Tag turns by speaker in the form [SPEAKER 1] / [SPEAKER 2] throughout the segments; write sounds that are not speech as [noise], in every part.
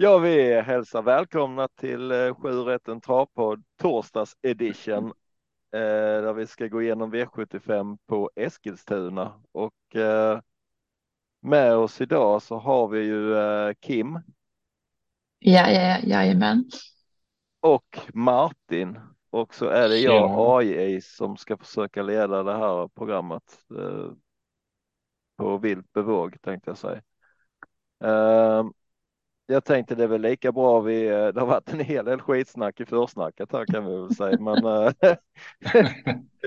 [SPEAKER 1] Ja, vi hälsar välkomna till eh, 7 rätten travpodd torsdags edition eh, där vi ska gå igenom V75 på Eskilstuna och eh, med oss idag så har vi ju eh, Kim
[SPEAKER 2] Ja, ja, jajamän.
[SPEAKER 1] och Martin och så är det jag
[SPEAKER 3] Ja.
[SPEAKER 1] AI som ska försöka leda det här programmet eh, på vilt bevåg tänkte jag säga. Jag tänkte det är väl lika bra vi, eh, det har varit en hel del skitsnack i försnacket här kan vi väl säga, men eh,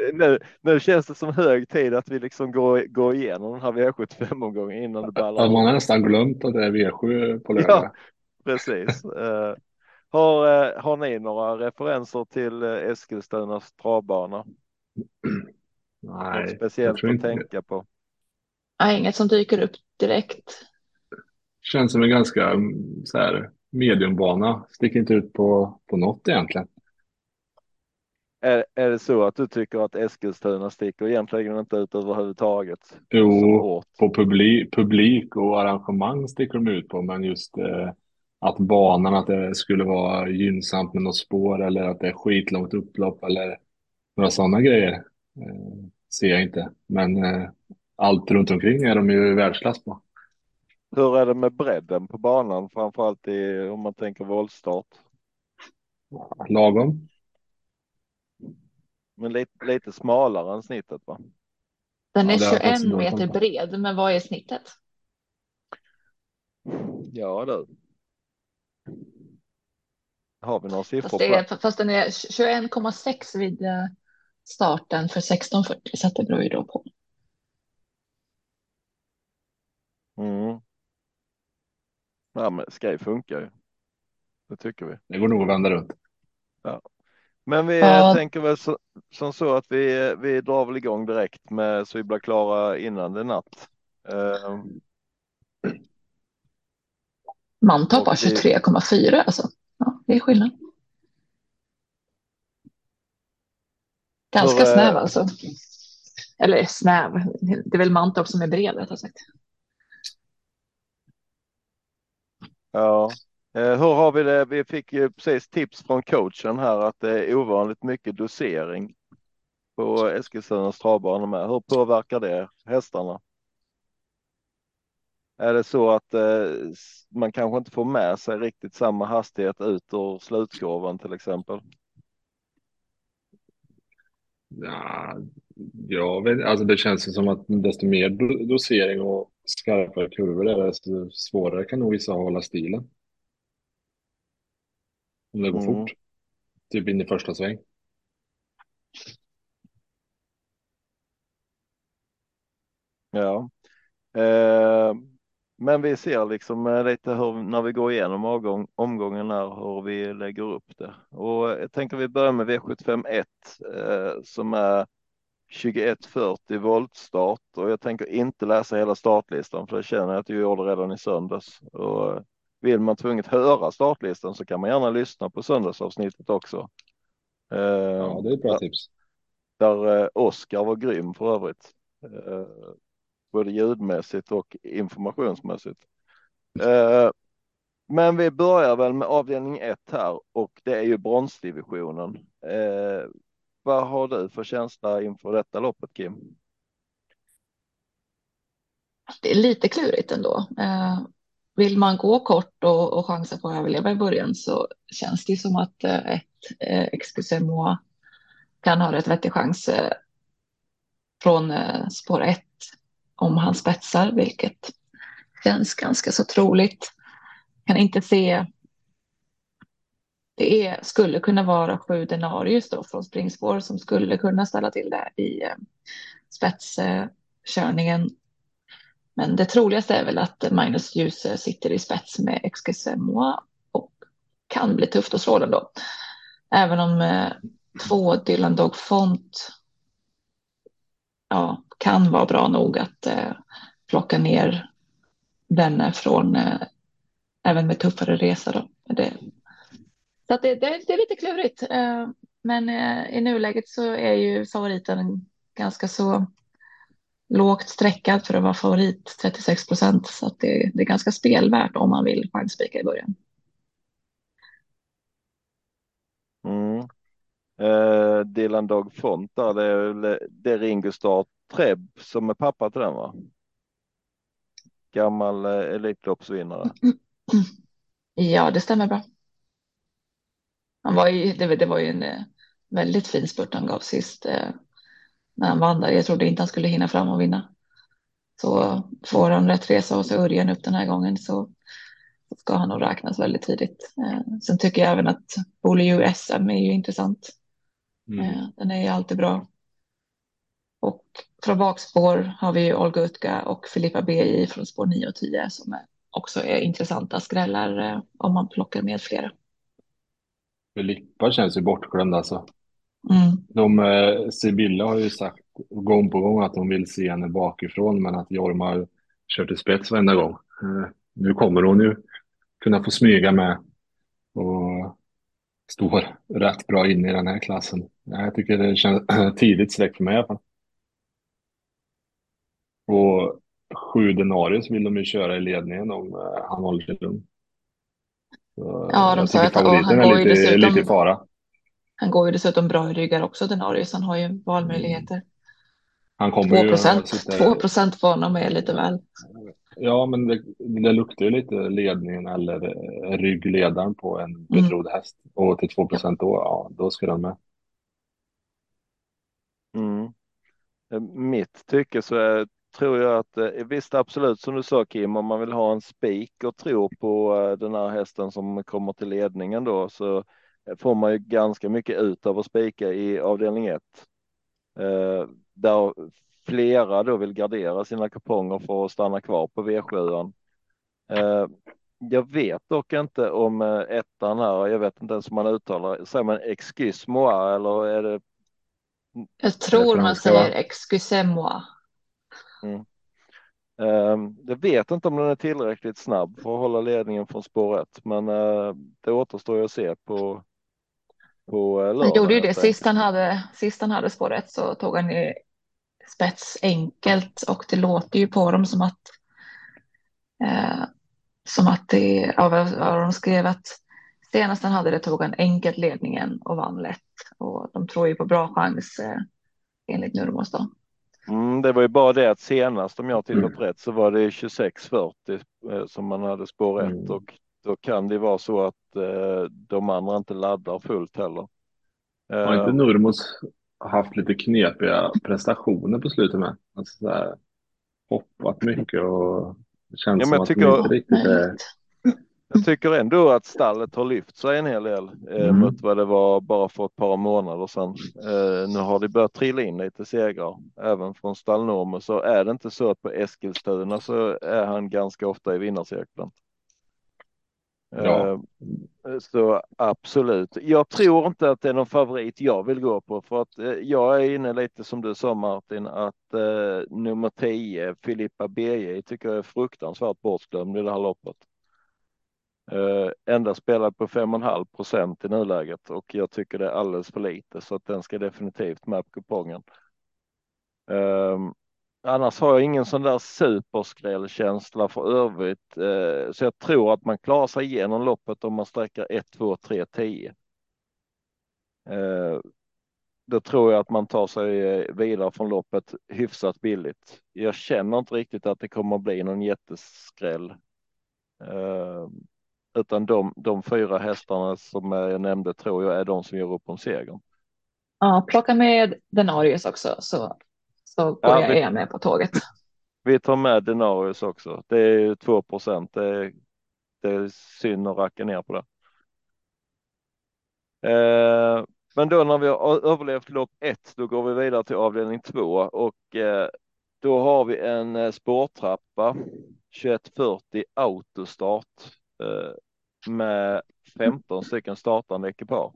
[SPEAKER 1] [laughs] nu, nu känns det som hög tid att vi liksom går, går igenom den här V75-omgången innan det ballar
[SPEAKER 3] Ja, man har nästan glömt att det är V7 på
[SPEAKER 1] Ja.
[SPEAKER 3] lördag.
[SPEAKER 1] Precis. Eh, har, har ni några referenser till Eskilstunas travbana? [clears throat] Något
[SPEAKER 3] Nej, jag
[SPEAKER 1] speciellt
[SPEAKER 3] tror
[SPEAKER 1] att tänka på?
[SPEAKER 2] Ja, inget som dyker upp direkt.
[SPEAKER 3] Känns som en ganska mm, så här, mediumbana. Sticker inte ut på, på något egentligen.
[SPEAKER 1] Är, är det så att du tycker att Eskilstuna sticker egentligen inte ut överhuvudtaget?
[SPEAKER 3] Jo, på publik, publik och arrangemang sticker de ut på, men just eh, att banan, att det skulle vara gynnsamt med något spår eller att det är skitlångt upplopp eller några sådana grejer eh, ser jag inte. Men eh, allt runt omkring är de ju världsklass på.
[SPEAKER 1] Hur är det med bredden på banan, framförallt i, om man tänker voltstart?
[SPEAKER 3] Lagom.
[SPEAKER 1] Men lite, lite smalare än snittet va?
[SPEAKER 2] Den
[SPEAKER 3] Ja,
[SPEAKER 2] är
[SPEAKER 3] faktiskt
[SPEAKER 2] 21
[SPEAKER 3] dålig
[SPEAKER 2] meter bred, men vad är snittet?
[SPEAKER 1] Ja du. Har vi några siffror
[SPEAKER 2] Fast, det är, fast den är 21,6 vid eh, starten för 1640, så att det beror ju då på.
[SPEAKER 1] Mm. Ja men Sky funkar ju. Det tycker vi.
[SPEAKER 3] Det går nog att vända runt.
[SPEAKER 1] Men vi
[SPEAKER 2] Ja.
[SPEAKER 1] eh, tänker väl så, som så att vi, vi drar väl igång direkt med så vi blir klara innan det är natt. Och
[SPEAKER 2] har
[SPEAKER 1] det-
[SPEAKER 2] 23,4 alltså. Ja, det är skillnad. Ganska
[SPEAKER 1] eh,
[SPEAKER 2] snäv alltså. Eller snäv, det är väl Mantorp som är bred rättare sagt.
[SPEAKER 1] Ja. Eh, hur har vi det? Vi fick ju precis tips från coachen här att det är ovanligt mycket dosering på Eskilstunas travbana med. Hur påverkar det hästarna? Är det så att eh, man kanske inte får med sig riktigt samma hastighet ut ur slutkurvan till exempel?
[SPEAKER 3] Ja, jag vet, alltså det känns som att desto mer do- dosering och skarpare kurvor är, desto svårare kan nog vissa hålla stilen. Om det går
[SPEAKER 1] Mm.
[SPEAKER 3] fort. Typ in i första sväng.
[SPEAKER 1] Ja. Eh, men vi ser liksom eh, lite hur, när vi går igenom omgång, omgången här, hur vi lägger upp det. Och jag tänker vi börjar med V751 eh, som är 2140 voltstart och jag tänker inte läsa hela startlistan för det känner jag att jag gjorde redan i söndags. Och eh, vill man tvunget höra startlistan så kan man gärna lyssna på söndagsavsnittet också.
[SPEAKER 3] Ja, det är ett bra
[SPEAKER 1] där-
[SPEAKER 3] tips.
[SPEAKER 1] där eh, Oskar var grym för övrigt. Eh, både ljudmässigt och informationsmässigt. Men vi börjar väl med avdelning 1 här och det är ju bronsdivisionen. Vad har du för känsla inför detta loppet Kim?
[SPEAKER 2] Det är lite klurigt ändå. Eh, vill man gå kort och, och chansa på att överleva i början så känns det som att eh, ett eh, Excusez-moi kan ha rätt vettig chans eh, från spår 1 om han spetsar, vilket känns ganska så troligt. Kan inte se. Det är, skulle kunna vara sju denarius då från springspår som skulle kunna ställa till det i eh, spetskörningen. Men det troligaste är väl att Magnus Djuse sitter i spets med Excusez-moi och kan bli tufft att slå den då. Även om eh, två Dylan Dog Font ja, kan vara bra nog att eh, plocka ner den från eh, även med tuffare resa då. Det, så det, det, det, är lite klurigt. Eh, men eh, i nuläget så är ju favoriten ganska så lågt sträckad för att vara favorit, 36 procent. Så att det, det är ganska spelvärt om man vill chansspika i början. Mm.
[SPEAKER 1] Eh, Dylan Dog Font där, det är, det är Ringo Starr Trebb som är pappa till den va? Gammal eh, Elitloppsvinnare. [clears throat]
[SPEAKER 2] Ja, det stämmer bra. Han var ju, det, det var ju en eh, väldigt fin spurt han gav sist eh, när han vann där. Jag trodde inte han skulle hinna fram och vinna. Så får han rätt resa och så Örjan upp den här gången så ska han nog räknas väldigt tidigt. Eh, sen tycker jag även att Bolio SM är ju intressant.
[SPEAKER 3] Mm.
[SPEAKER 2] Eh, den är ju alltid bra. Och från bakspår har vi ju Olga Utka och Filippa BI från spår 9 och 10 som är också är intressanta skrällar eh, om man plockar med flera.
[SPEAKER 3] Filippa känns ju bortglömd alltså.
[SPEAKER 2] Mm.
[SPEAKER 3] De, eh, Sibylla har ju sagt gång på gång att de vill se henne bakifrån men att Jorma har kört i spets varenda gång. Eh, nu kommer hon ju kunna få smyga med och står rätt bra inne i den här klassen. Jag tycker det känns [clears throat] tidigt streck för mig i alla fall. Och sju denarius vill de ju köra i ledningen om eh, han håller sig lugn. Så
[SPEAKER 2] Ja, de
[SPEAKER 3] jag
[SPEAKER 2] sa att- han går ju
[SPEAKER 3] lite,
[SPEAKER 2] dessutom-
[SPEAKER 3] lite i fara.
[SPEAKER 2] Han går ju dessutom bra i ryggar också, Denarius. Han har ju valmöjligheter.
[SPEAKER 3] Han kommer
[SPEAKER 2] 2
[SPEAKER 3] ju att
[SPEAKER 2] procent.
[SPEAKER 3] sitta...
[SPEAKER 2] 2 procent för honom är lite väl.
[SPEAKER 3] Ja, men det, det luktar ju lite ledningen eller eh, ryggledaren på en betrodd häst. Och till 2 procent då, ja, då ska den med.
[SPEAKER 1] Mm. Eh, Mitt tycke så är, tror jag att eh, visst absolut som du sa Kim, om man vill ha en spik och tro på eh, den här hästen som kommer till ledningen då så får man ju ganska mycket ut av att spika i avdelning 1. Eh, där flera då vill gardera sina kuponger för att stanna kvar på V7. Eh, jag vet dock inte om eh, ettan här, jag vet inte ens om man uttalar, säger man excuse moi eller är det
[SPEAKER 2] Jag tror man
[SPEAKER 3] franska, va?
[SPEAKER 2] säger excusez-moi.
[SPEAKER 1] Ehm, Jag vet inte om den är tillräckligt snabb för att hålla ledningen från spår 1, men eh, det återstår ju att se på, på eh, lördag.
[SPEAKER 2] Han gjorde ju det sist han hade, sist han hade spår ett så tog han ju spets enkelt och det låter ju på dem som att eh, som att det, vad vad de skrev att senast han hade det tog han enkelt ledningen och vann lätt och de tror ju på bra chans eh, enligt Nurmos då.
[SPEAKER 1] Mm, det var ju bara det att senast om jag tittat
[SPEAKER 3] Mm.
[SPEAKER 1] rätt så var det 26-40 eh, som man hade spår 1
[SPEAKER 3] Mm.
[SPEAKER 1] och då kan det vara så att eh, de andra inte laddar fullt heller.
[SPEAKER 3] Har inte
[SPEAKER 1] Ehm,
[SPEAKER 3] Nurmos haft lite knepiga prestationer på slutet med? Alltså hoppat mycket och känns
[SPEAKER 1] Ja,
[SPEAKER 3] som att
[SPEAKER 1] tycker-
[SPEAKER 3] inte riktigt är...
[SPEAKER 1] Jag tycker ändå att stallet har lyft sig en hel del eh,
[SPEAKER 3] Mm.
[SPEAKER 1] mot vad det var bara för ett par månader sedan. Eh, nu har det börjat trilla in lite segrar även från stallnormer så är det inte så att på Eskilstuna så är han ganska ofta i vinnarcirkeln.
[SPEAKER 3] Ja.
[SPEAKER 1] Eh, så absolut. Jag tror inte att det är någon favorit jag vill gå på för att eh, jag är inne lite som du sa Martin att eh, nummer 10 Filippa BJ tycker jag är fruktansvärt bortglömd i det här loppet. Eh, Endast spelad på 5,5 procent i nuläget och jag tycker det är alldeles för lite så att den ska definitivt med på kupongen. Ehm, annars har jag ingen sån där superskrällkänsla för övrigt eh, så jag tror att man klarar sig igenom loppet om man sträcker 1, 2, 3, 10. Då tror jag att man tar sig eh, vidare från loppet hyfsat billigt. Jag känner inte riktigt att det kommer att bli någon jätteskräll. Ehm, utan de, de fyra hästarna som jag nämnde tror jag är de som gör upp om segern.
[SPEAKER 2] Ja, plocka med Denarius också så, så går
[SPEAKER 1] Ja,
[SPEAKER 2] jag
[SPEAKER 1] vi-
[SPEAKER 2] med på tåget. [laughs]
[SPEAKER 1] Vi tar med Denarius också. Det är ju 2 procent. Det, är- det är synd att racka ner på det. Eh, men då när vi har överlevt lopp ett, då går vi vidare till avdelning två och eh, då har vi en eh, spårtrappa 2140 autostart eh, med 15 stycken startande ekipage.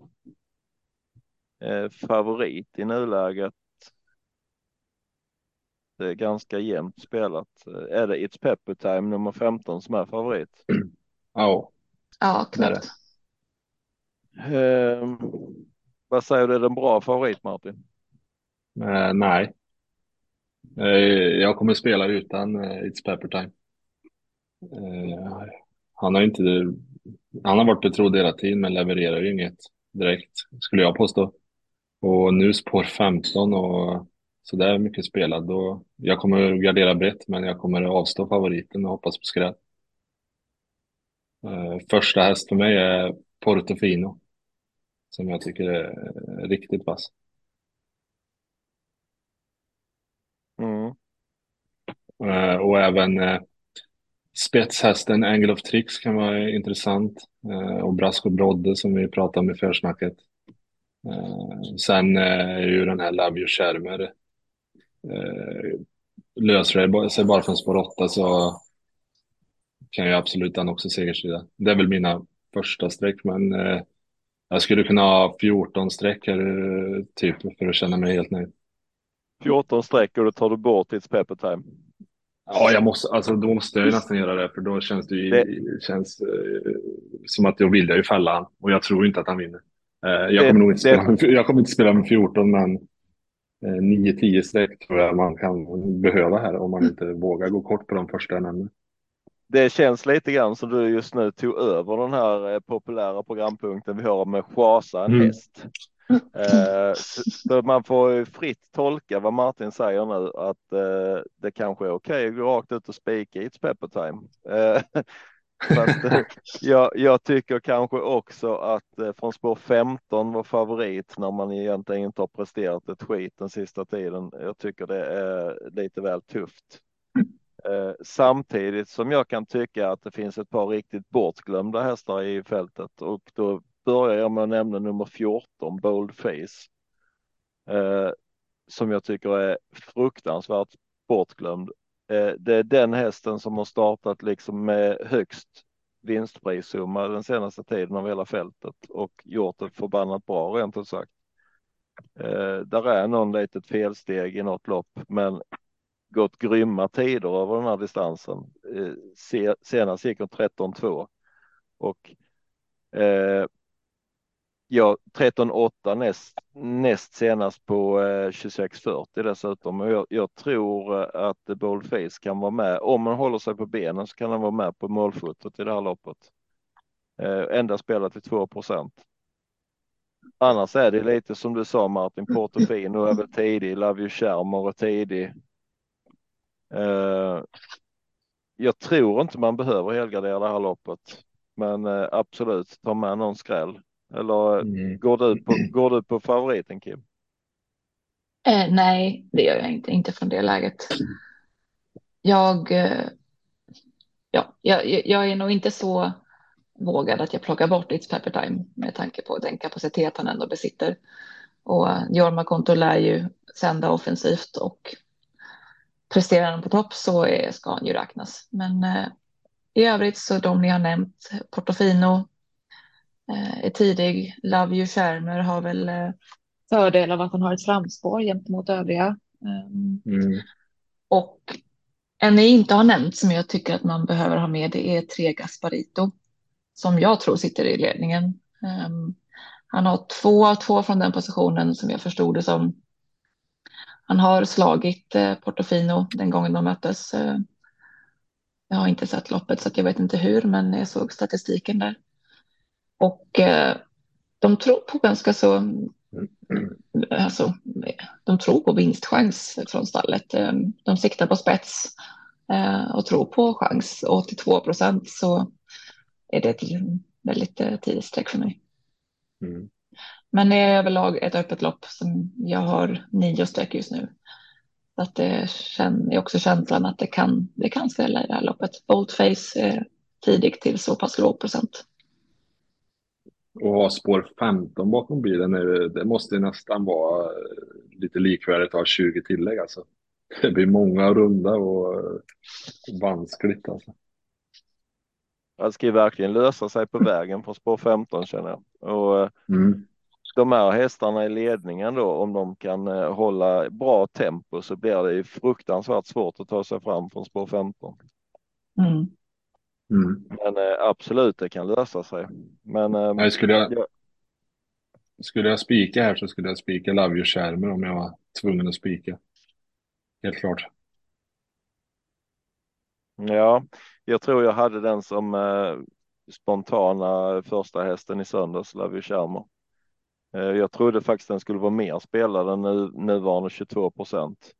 [SPEAKER 1] Eh, favorit i nuläget. Det är ganska jämnt spelat. Eh, Är det It's Pepper Time nummer 15 som är favorit? [clears throat]
[SPEAKER 3] Ja,
[SPEAKER 2] Ja, knappt.
[SPEAKER 1] Eh, vad säger du, är det en bra favorit Martin?
[SPEAKER 3] eh, nej. Eh, jag kommer spela utan eh, It's Pepper Time. Eh, han har inte... Han har varit betrodd hela tiden men levererar ju inget direkt, skulle jag påstå. Och nu spår 15 och så där mycket spelad. Då, jag kommer gardera brett men jag kommer avstå favoriten och hoppas på skräll. Uh, första häst för mig är Portofino. Som jag tycker är riktigt vass.
[SPEAKER 1] Mm.
[SPEAKER 3] Uh, och även uh, spetshästen Angle of Tricks kan vara intressant. Eh, och Brasco Brodde som vi pratade om i försnacket. Eh, sen eh, är ju den här Love You Schermer löser det sig bara från spår 8 så kan jag absolut den också segersida. Det är väl mina första streck, men eh, jag skulle kunna ha 14 streck här, eh, typ, för att känna mig helt nöjd.
[SPEAKER 1] 14 streck och då tar du bort ditt pepper time.
[SPEAKER 3] Ja, jag måste, alltså, då måste jag ju nästan göra det, för då känns det ju det... Känns, eh, som att jag vill jag ju fälla han, och jag tror inte att han vinner. Eh, jag, det, kommer nog inte spela, det... [laughs] jag kommer inte spela med 14, men 9-10 eh, streck tror jag man kan behöva här om man inte vågar gå kort på de första nämner
[SPEAKER 1] det känns lite grann som du just nu tog över den här eh, populära programpunkten vi har med Schasa en mm. häst. Eh, så man får fritt tolka vad Martin säger nu att eh, det kanske är okej att gå rakt ut och spika i ett pepper time. Fast, eh, [laughs] eh, jag, jag, tycker kanske också att eh, från spår 15 var favorit när man egentligen inte har presterat ett skit den sista tiden. Jag tycker det är lite väl tufft. Eh, samtidigt som jag kan tycka att det finns ett par riktigt bortglömda hästar i fältet och då börjar jag med att nämna nummer 14 Boldface. Eh, som jag tycker är fruktansvärt bortglömd. Eh, det är den hästen som har startat liksom med högst vinstprissumma den senaste tiden av hela fältet och gjort det förbannat bra rent ut sagt. Eh, där är någon litet felsteg i något lopp, men gått grymma tider över den här distansen. Eh, senast gick hon 13-2 och eh, ja, 13-8 näst, näst senast på eh, 26-40 dessutom. Och jag, jag tror eh, att Boldface kan vara med. Om man håller sig på benen så kan han vara med på målfotot i det här loppet. Eh, enda spelat till 2 procent. Annars är det lite som du sa Martin, Portofino är väl tidig, Love You Charmer är tidig. Eh, jag tror inte man behöver helgardera det här loppet, men eh, absolut ta med någon skräll. Eller mm. går, du på, går du på favoriten Kim?
[SPEAKER 2] Eh, nej, det gör jag inte, inte från det läget. Jag, eh, ja, jag, jag är nog inte så vågad att jag plockar bort It's Pepper Time med tanke på den kapacitet han ändå besitter. Och Jorma Konto lär ju sända offensivt och presterar han på topp så är, ska han ju räknas. Men eh, i övrigt så de ni har nämnt, Portofino eh, är tidig, Love You Schermer har väl eh, fördel av att han har ett framspår gentemot övriga. Ehm, mm. Och en ni inte har nämnt som jag tycker att man behöver ha med det är Tre Gasparito som jag tror sitter i ledningen. Um, han har två av två från den positionen som jag förstod det som han har slagit eh, Portofino den gången de möttes. Eh, jag har inte sett loppet så jag vet inte hur, men jag såg statistiken där. Och eh, de tror på ganska så, alltså, de tror på vinstchans från stallet. De siktar på spets och tror på chans. 82 procent så är det ett väldigt tidigt streck för mig. Mm. Men det är överlag ett öppet lopp som jag har nio streck just nu. Så att det är också känslan att det kan, det kan svälla i det här loppet. Boldface är tidigt till så pass låg procent.
[SPEAKER 3] Och ha spår 15 bakom bilen, det måste nästan vara lite likvärdigt att ha 20 tillägg alltså. [laughs] Det blir många runda och vanskligt alltså.
[SPEAKER 1] Det ska ju verkligen lösa sig på vägen på spår 15 känner jag. Och mm de här hästarna i ledningen då, om de kan eh, hålla bra tempo så blir det ju fruktansvärt svårt att ta sig fram från spår 15. Mm. Mm. Men eh, absolut, det kan lösa sig. Men
[SPEAKER 3] eh, Nej, skulle jag, jag, skulle jag spika här så skulle jag spika Love You Schermer om jag var tvungen att spika. Helt klart.
[SPEAKER 1] Ja, jag tror jag hade den som eh, spontana första hästen i söndags, Love You Schermer. Jag trodde faktiskt den skulle vara mer spelad än nu, nuvarande 22 procent.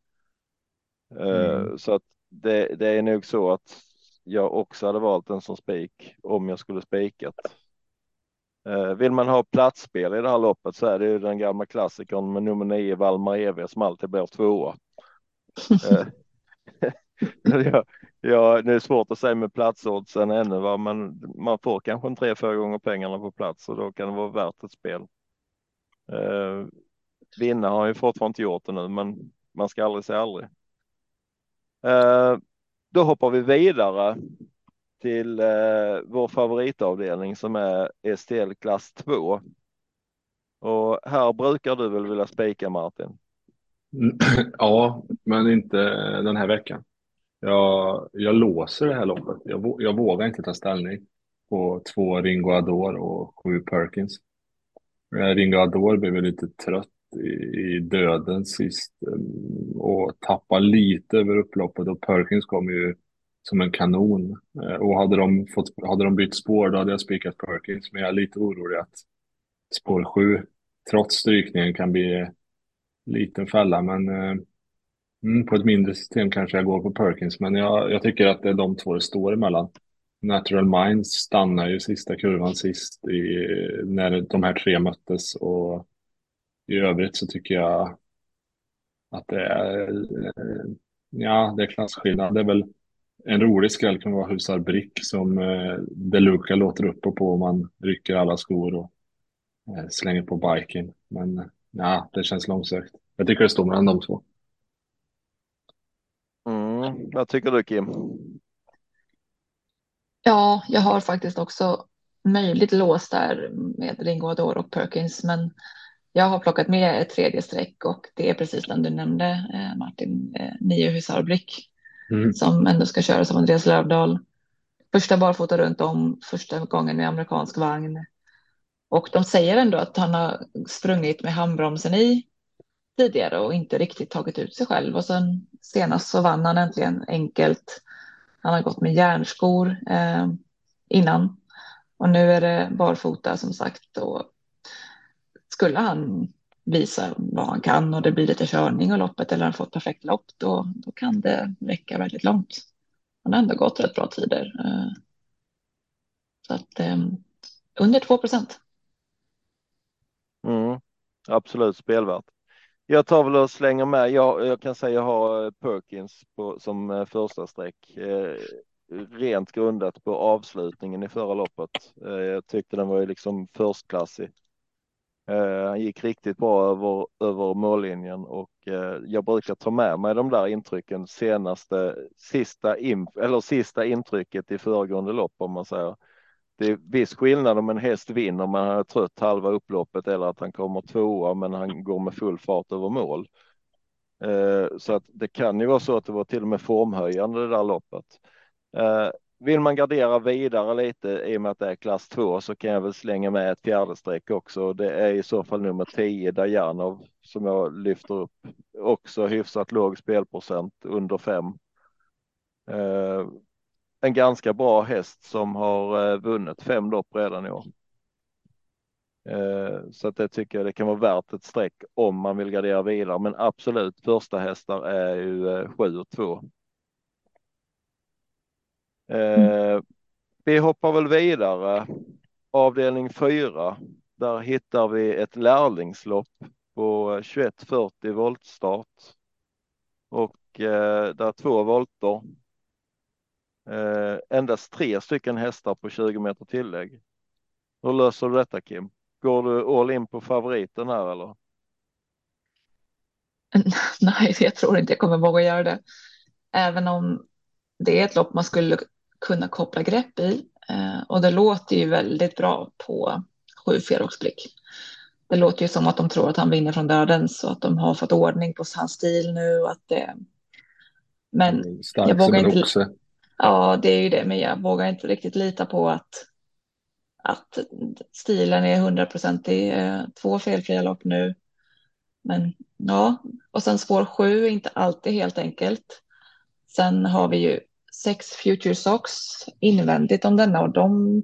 [SPEAKER 1] Mm. Så att det, det, är nog så att jag också hade valt den som spik om jag skulle spikat. Eh, vill man ha platsspel i det här loppet så är det ju den gamla klassikern med nummer nio Valmar EV som alltid blir tvåa. Eh, [laughs] ja, ja, det är svårt att säga med platsoddsen ännu, va? men man får kanske en tre, fyra gånger pengarna på plats och då kan det vara värt ett spel. Eh, vinna har ju fortfarande inte gjort det nu, men man ska aldrig säga aldrig. Eh, då hoppar vi vidare till eh, vår favoritavdelning som är STL klass 2. Och här brukar du väl vilja spika Martin? [clears throat]
[SPEAKER 3] Ja, men inte den här veckan. Jag, jag låser det här loppet. Jag, jag vågar inte ta ställning på två Ringo Ador och sju Perkins. Eh, Ringo Ador blev lite trött i, döden sist eh, och tappar lite över upploppet och Perkins kom ju som en kanon. Eh, och hade de, fått, hade de bytt spår då hade jag spikat Perkins, men jag är lite orolig att spår sju, trots strykningen, kan bli liten fälla. Men eh, Mm, på ett mindre system kanske jag går på Perkins, men jag, jag tycker att det är de två det står emellan. Natural Minds stannar ju sista kurvan sist i, när de här tre möttes och i övrigt så tycker jag att det är, ja, det är klasskillnad. Det är väl en rolig skräll kan vara Husar Brick som eh, Deluca låter upp och på om man rycker alla skor och eh, slänger på biken. Men ja, det känns långsökt. Jag tycker det står mellan de två.
[SPEAKER 1] Vad tycker du Kim?
[SPEAKER 2] Ja, jag har faktiskt också möjligt lås där med Ringo Ador och Perkins, men jag har plockat med ett tredje streck och det är precis den du nämnde eh, Martin, eh, nio Husarbrick mm. som ändå ska köra som Andreas Lövdahl. Första barfota runt om, första gången med amerikansk vagn. Och de säger ändå att han har sprungit med handbromsen i tidigare och inte riktigt tagit ut sig själv. Och sen senast så vann han äntligen enkelt. Han har gått med järnskor eh, innan och nu är det barfota som sagt. Och skulle han visa vad han kan och det blir lite körning och loppet eller han fått perfekt lopp då, då kan det räcka väldigt långt. Han har ändå gått rätt bra tider. Eh, så att eh, under 2 procent.
[SPEAKER 1] Mm, absolut spelvärt. Jag tar väl och slänger med. Jag, jag kan säga jag har eh, Perkins på, som första streck. Eh, rent grundat på avslutningen i förra loppet. Eh, jag tyckte den var ju liksom förstklassig. Eh, han gick riktigt bra över, över mållinjen och eh, jag brukar ta med mig de där intrycken senaste, sista, in, eller sista intrycket i föregående lopp om man säger det är viss skillnad om en häst vinner men han är trött halva upploppet eller att han kommer tvåa men han går med full fart över mål. Eh, så att det kan ju vara så att det var till och med formhöjande det där loppet. Vill man gardera vidare lite i och med att det är klass 2 så kan jag väl slänga med ett fjärde streck också. Det är i så fall nummer 10 Dajanov som jag lyfter upp. Också hyfsat låg spelprocent under 5 eh, en ganska bra häst som har eh, vunnit fem lopp redan i år. Eh, så att det tycker jag det kan vara värt ett streck om man vill gardera vidare. Men absolut första hästar är ju 7 eh, och 2. Mm. Vi hoppar väl vidare. Avdelning 4. Där hittar vi ett lärlingslopp på 2140 voltstart. Och där två volter Eh, endast tre stycken hästar på 20 meter tillägg. Hur löser du detta Kim? Går du all in på favoriten här eller? [laughs]
[SPEAKER 2] Nej, jag tror inte jag kommer våga göra det. Även om det är ett lopp man skulle kunna koppla grepp i. Eh, och det låter ju väldigt bra på sju Feroxblick. Det låter ju som att de tror att han vinner från döden så att de har fått ordning på hans stil nu. Att det... Men
[SPEAKER 3] Stark jag vågar inte. Också.
[SPEAKER 2] Ja, det är ju det, men jag vågar inte riktigt lita på att, att stilen är hundraprocentig. Eh, två felfria lopp nu. Men ja, och sen spår sju är inte alltid helt enkelt. Sen har vi ju sex Future Socks invändigt om denna och de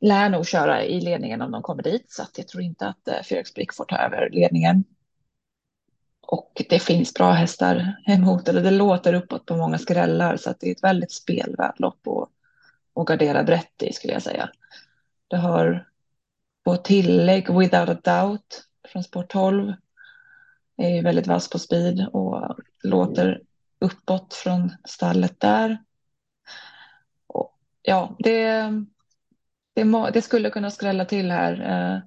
[SPEAKER 2] lär nog köra i ledningen om de kommer dit, så att jag tror inte att eh, Felix Brick får ta över ledningen. Och det finns bra hästar emot, eller det låter uppåt på många skrällar, så att det är ett väldigt spelvärt lopp att, att gardera brett i skulle jag säga. Det har på tillägg Without a Doubt från Sport 12. Är ju väldigt vass på speed och låter uppåt från stallet där. Och ja, det, det, det, skulle kunna skrälla till här. Eh,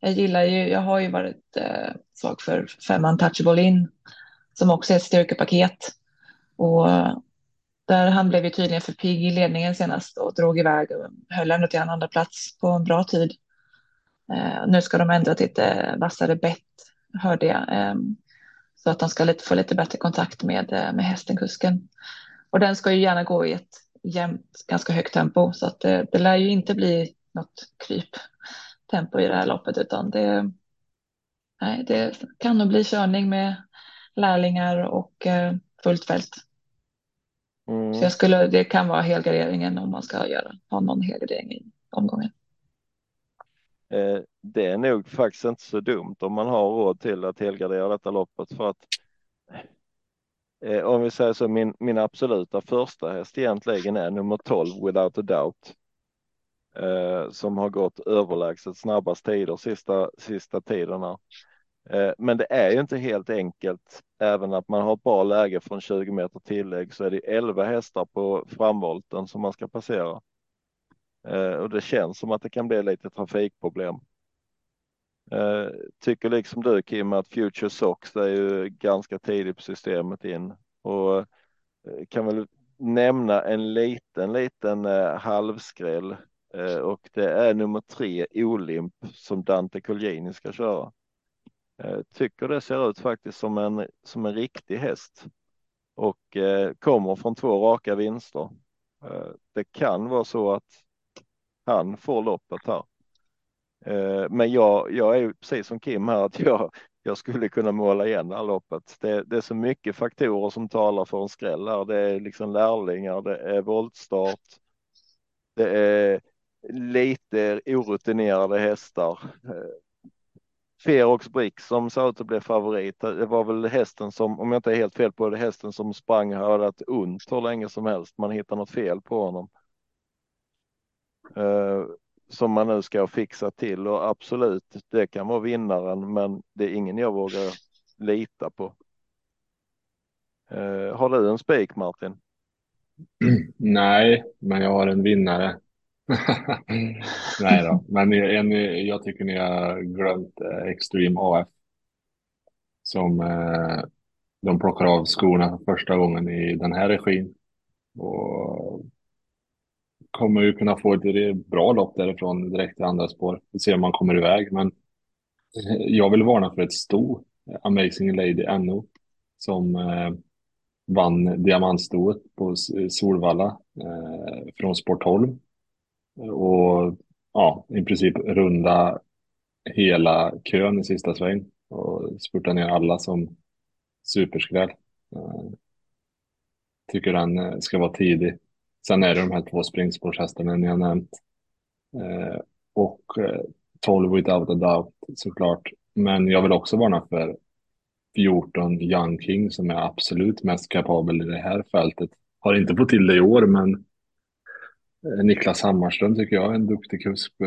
[SPEAKER 2] jag gillar ju, jag har ju varit eh, svag för Femman Touchable in som också är ett styrkepaket. Och där han blev ju tydligen för pigg i ledningen senast och drog iväg och höll ändå till en andra plats på en bra tid. Eh, nu ska de ändra till ett eh, vassare bett, hörde jag. Eh, så att de ska lite, få lite bättre kontakt med, eh, med hästen, kusken. Och den ska ju gärna gå i ett jämnt, ganska högt tempo. Så att det, det lär ju inte bli något kryptempo i det här loppet, utan det, nej, det kan nog bli körning med lärlingar och eh, fullt fält. Mm. Så jag skulle, det kan vara helgarderingen om man ska göra, ha någon helgardering i omgången.
[SPEAKER 1] Eh, det är nog faktiskt inte så dumt om man har råd till att helgardera detta loppet för att eh, om vi säger så, min, min absoluta första häst egentligen är nummer 12 without a doubt. Eh, som har gått överlägset snabbast tider sista, sista tiderna. Eh, men det är ju inte helt enkelt. Även att man har ett bra läge från 20 meter tillägg så är det 11 hästar på framvolten som man ska passera. Eh, och det känns som att det kan bli lite trafikproblem. Eh, tycker liksom du Kim att Future Sox är ju ganska tidigt på systemet in och eh, kan väl nämna en liten, liten halvskräll och det är nummer tre Olimp som Dante Colgjini ska köra. Tycker det ser ut faktiskt som en, som en riktig häst och kommer från två raka vinster. Det kan vara så att han får loppet här. Eh, men jag, jag är precis som Kim här att jag, jag skulle kunna måla igen det här loppet. Det, det, är så mycket faktorer som talar för en skräll här. Det är liksom lärlingar, det är voltstart. Det är lite orutinerade hästar. Eh, Ferox Brick som sa ut att bli favorit. Det var väl hästen som, om jag inte är helt fel på det, hästen som sprang och hade ett ont hur länge som helst. Man hittar något fel på honom eh, som man nu ska fixa till och absolut, det kan vara vinnaren, men det är ingen jag vågar lita på. Eh, har du en spik Martin? [clears throat]
[SPEAKER 3] Nej, men jag har en vinnare. [laughs] Nej då, men en, jag tycker ni har glömt eh, Extreme AF. Som eh, de plockar av skorna för första gången i den här regin. Och kommer ju kunna få ett bra lopp därifrån direkt till andra spår. Vi ser om man kommer iväg, men eh, jag vill varna för ett sto, Amazing Lady NO, som eh, vann diamantstoet på Solvalla eh, från Sportholm. 12. Och ja, i princip runda hela kön i sista sväng och spurta ner alla som superskräll. Eh, tycker den eh, ska vara tidig. Sen är det de här två springspårshästarna ni har nämnt. Eh, och eh, 12 without a doubt såklart. Men jag vill också varna för 14 Young King som är absolut mest kapabel i det här fältet. Har inte fått till det i år, men eh, Niklas Hammarström tycker jag är en duktig kusk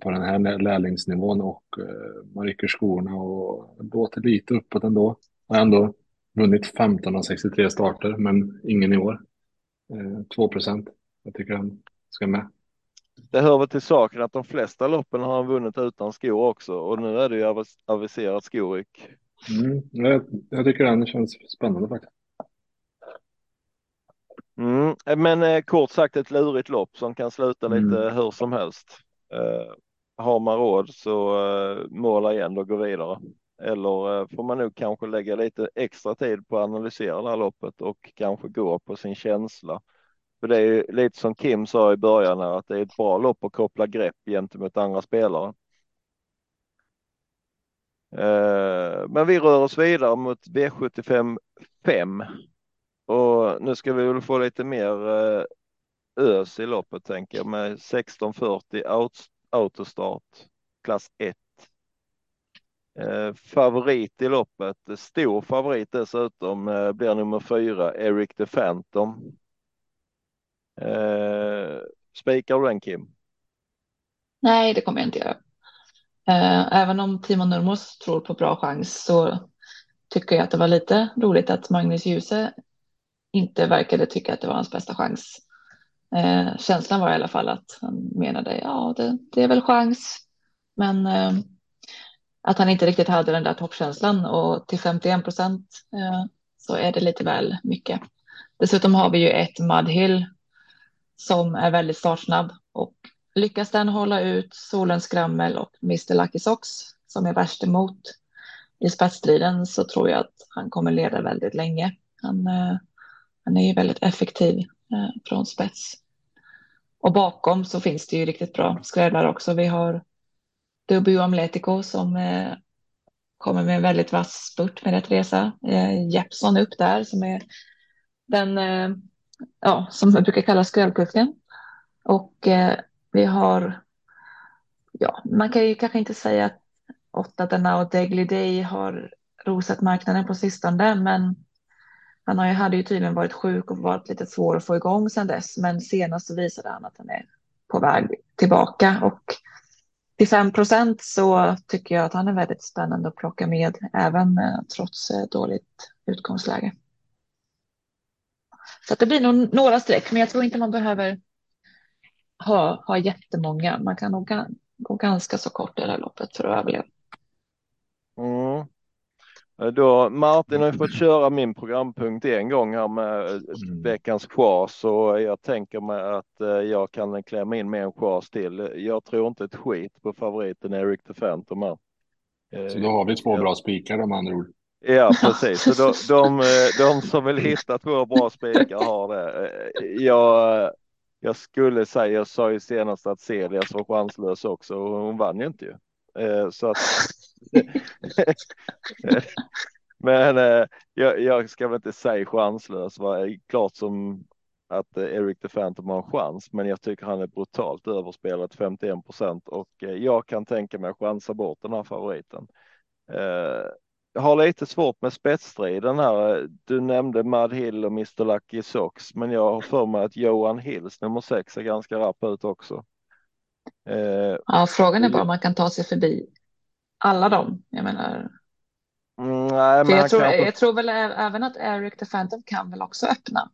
[SPEAKER 3] på den här lärlingsnivån och eh, man rycker skorna och låter lite uppåt ändå. Har ändå vunnit 15 av 63 starter, men ingen i år. 2 eh, procent. Jag tycker han ska med.
[SPEAKER 1] Det hör väl till saken att de flesta loppen har han vunnit utan skor också och nu är det ju aviserat skoryck.
[SPEAKER 3] Mm, jag, jag tycker den känns spännande faktiskt.
[SPEAKER 1] Mm, men eh, kort sagt ett lurigt lopp som kan sluta mm. lite hur som helst. Eh, har man råd så eh, måla igen och gå vidare. Eller eh, får man nog kanske lägga lite extra tid på att analysera det här loppet och kanske gå på sin känsla. För det är ju lite som Kim sa i början här, att det är ett bra lopp att koppla grepp gentemot andra spelare. Eh, men vi rör oss vidare mot V75 5 och nu ska vi väl få lite mer eh, ös i loppet tänker jag med 1640 autostart, klass 1. Eh, favorit i loppet, stor favorit dessutom, eh, blir nummer fyra, Eric the Phantom. Eh, spikar du den Kim?
[SPEAKER 2] Nej, det kommer jag inte göra. Eh, även om Timo Nurmos tror på bra chans så tycker jag att det var lite roligt att Magnus Djuse inte verkade tycka att det var hans bästa chans. Eh, känslan var i alla fall att han menade ja, det, det är väl chans, men eh, att han inte riktigt hade den där toppkänslan och till 51 procent eh, så är det lite väl mycket. Dessutom har vi ju ett Mudhill som är väldigt startsnabb och lyckas den hålla ut Solens skrammel och Mr Lucky Socks som är värst emot i spetsstriden så tror jag att han kommer leda väldigt länge. Han, eh, han är ju väldigt effektiv eh, från spets. Och bakom så finns det ju riktigt bra skräddare också. Vi har dubio Amletico som eh, kommer med en väldigt vass spurt med rätt resa. Eh, Jeppson upp där som är den eh, ja, som brukar kalla skrällkuffen. Och eh, vi har, ja, man kan ju kanske inte säga att åtta denna och Degly Day har rosat marknaden på sistone, men han har ju, hade ju tydligen varit sjuk och varit lite svår att få igång sedan dess, men senast så visade han att han är på väg tillbaka och till 5 procent så tycker jag att han är väldigt spännande att plocka med även eh, trots eh, dåligt utgångsläge. Så det blir nog några streck, men jag tror inte man behöver ha, ha jättemånga. Man kan nog gå ganska så kort i det här loppet för att överleva.
[SPEAKER 1] Mm. Då, Martin har ju fått köra min programpunkt en gång här med mm. veckans chas och jag tänker mig att eh, jag kan klämma in med en chas till. Jag tror inte ett skit på favoriten Eric the Phantom här.
[SPEAKER 3] Så då har vi två bra spikar om andra ord.
[SPEAKER 1] Ja, precis. Så de, de, de som vill hitta två bra spikar har det. Jag, jag skulle säga, jag sa ju senast att Celias var chanslös också och hon vann ju inte ju. Eh, så att [laughs] Men eh, jag, jag, ska väl inte säga chanslös, va? Eh, klart som att Eric the Phantom har en chans, men jag tycker han är brutalt överspelat 51 procent och jag kan tänka mig att chansa bort den här favoriten. Jag har lite svårt med spetsstriden här. Du nämnde Mad Hill och Mr Lucky Socks, men jag har för mig att Johan Hills nummer sex är ganska rapp ut också.
[SPEAKER 2] Eh, ja, frågan är bara om man kan ta sig förbi alla dem. Jag menar.
[SPEAKER 1] Mm, nej,
[SPEAKER 2] jag, tror, kanske... jag tror väl även att Eric the Phantom kan väl också öppna.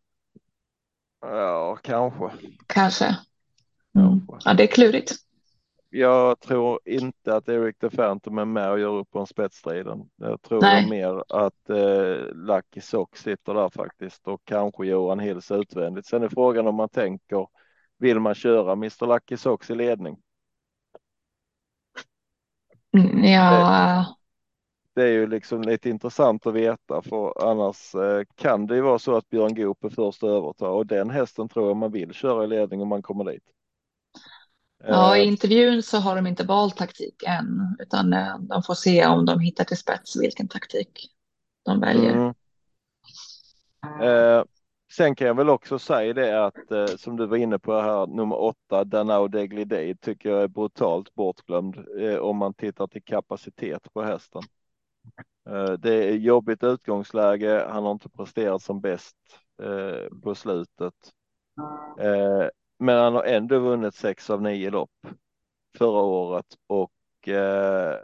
[SPEAKER 1] Ja, kanske.
[SPEAKER 2] Kanske. Mm. Ja, det är klurigt.
[SPEAKER 1] Jag tror inte att Eric the Phantom är med och gör upp på en spetsstriden. Jag tror Nej. mer att eh, Lucky Sox sitter där faktiskt och kanske Johan Hills utvändigt. Sen är frågan om man tänker, vill man köra Mr Lucky Sox i ledning?
[SPEAKER 2] Mm, ja.
[SPEAKER 1] Det, det, är ju liksom lite intressant att veta för annars eh, kan det ju vara så att Björn Goop är först att överta och den hästen tror jag man vill köra i ledning om man kommer dit.
[SPEAKER 2] Ja, i eh. intervjun så har de inte valt taktik än, utan eh, de får se om de hittar till spets vilken taktik de väljer. Mm.
[SPEAKER 1] Eh, Sen kan jag väl också säga det att eh, som du var inne på här nummer åtta, Danao Degli Day tycker jag är brutalt bortglömd eh, om man tittar till kapacitet på hästen. Eh, det är jobbigt utgångsläge. Han har inte presterat som bäst eh, på slutet. Eh, men han har ändå vunnit sex av nio lopp förra året och eh,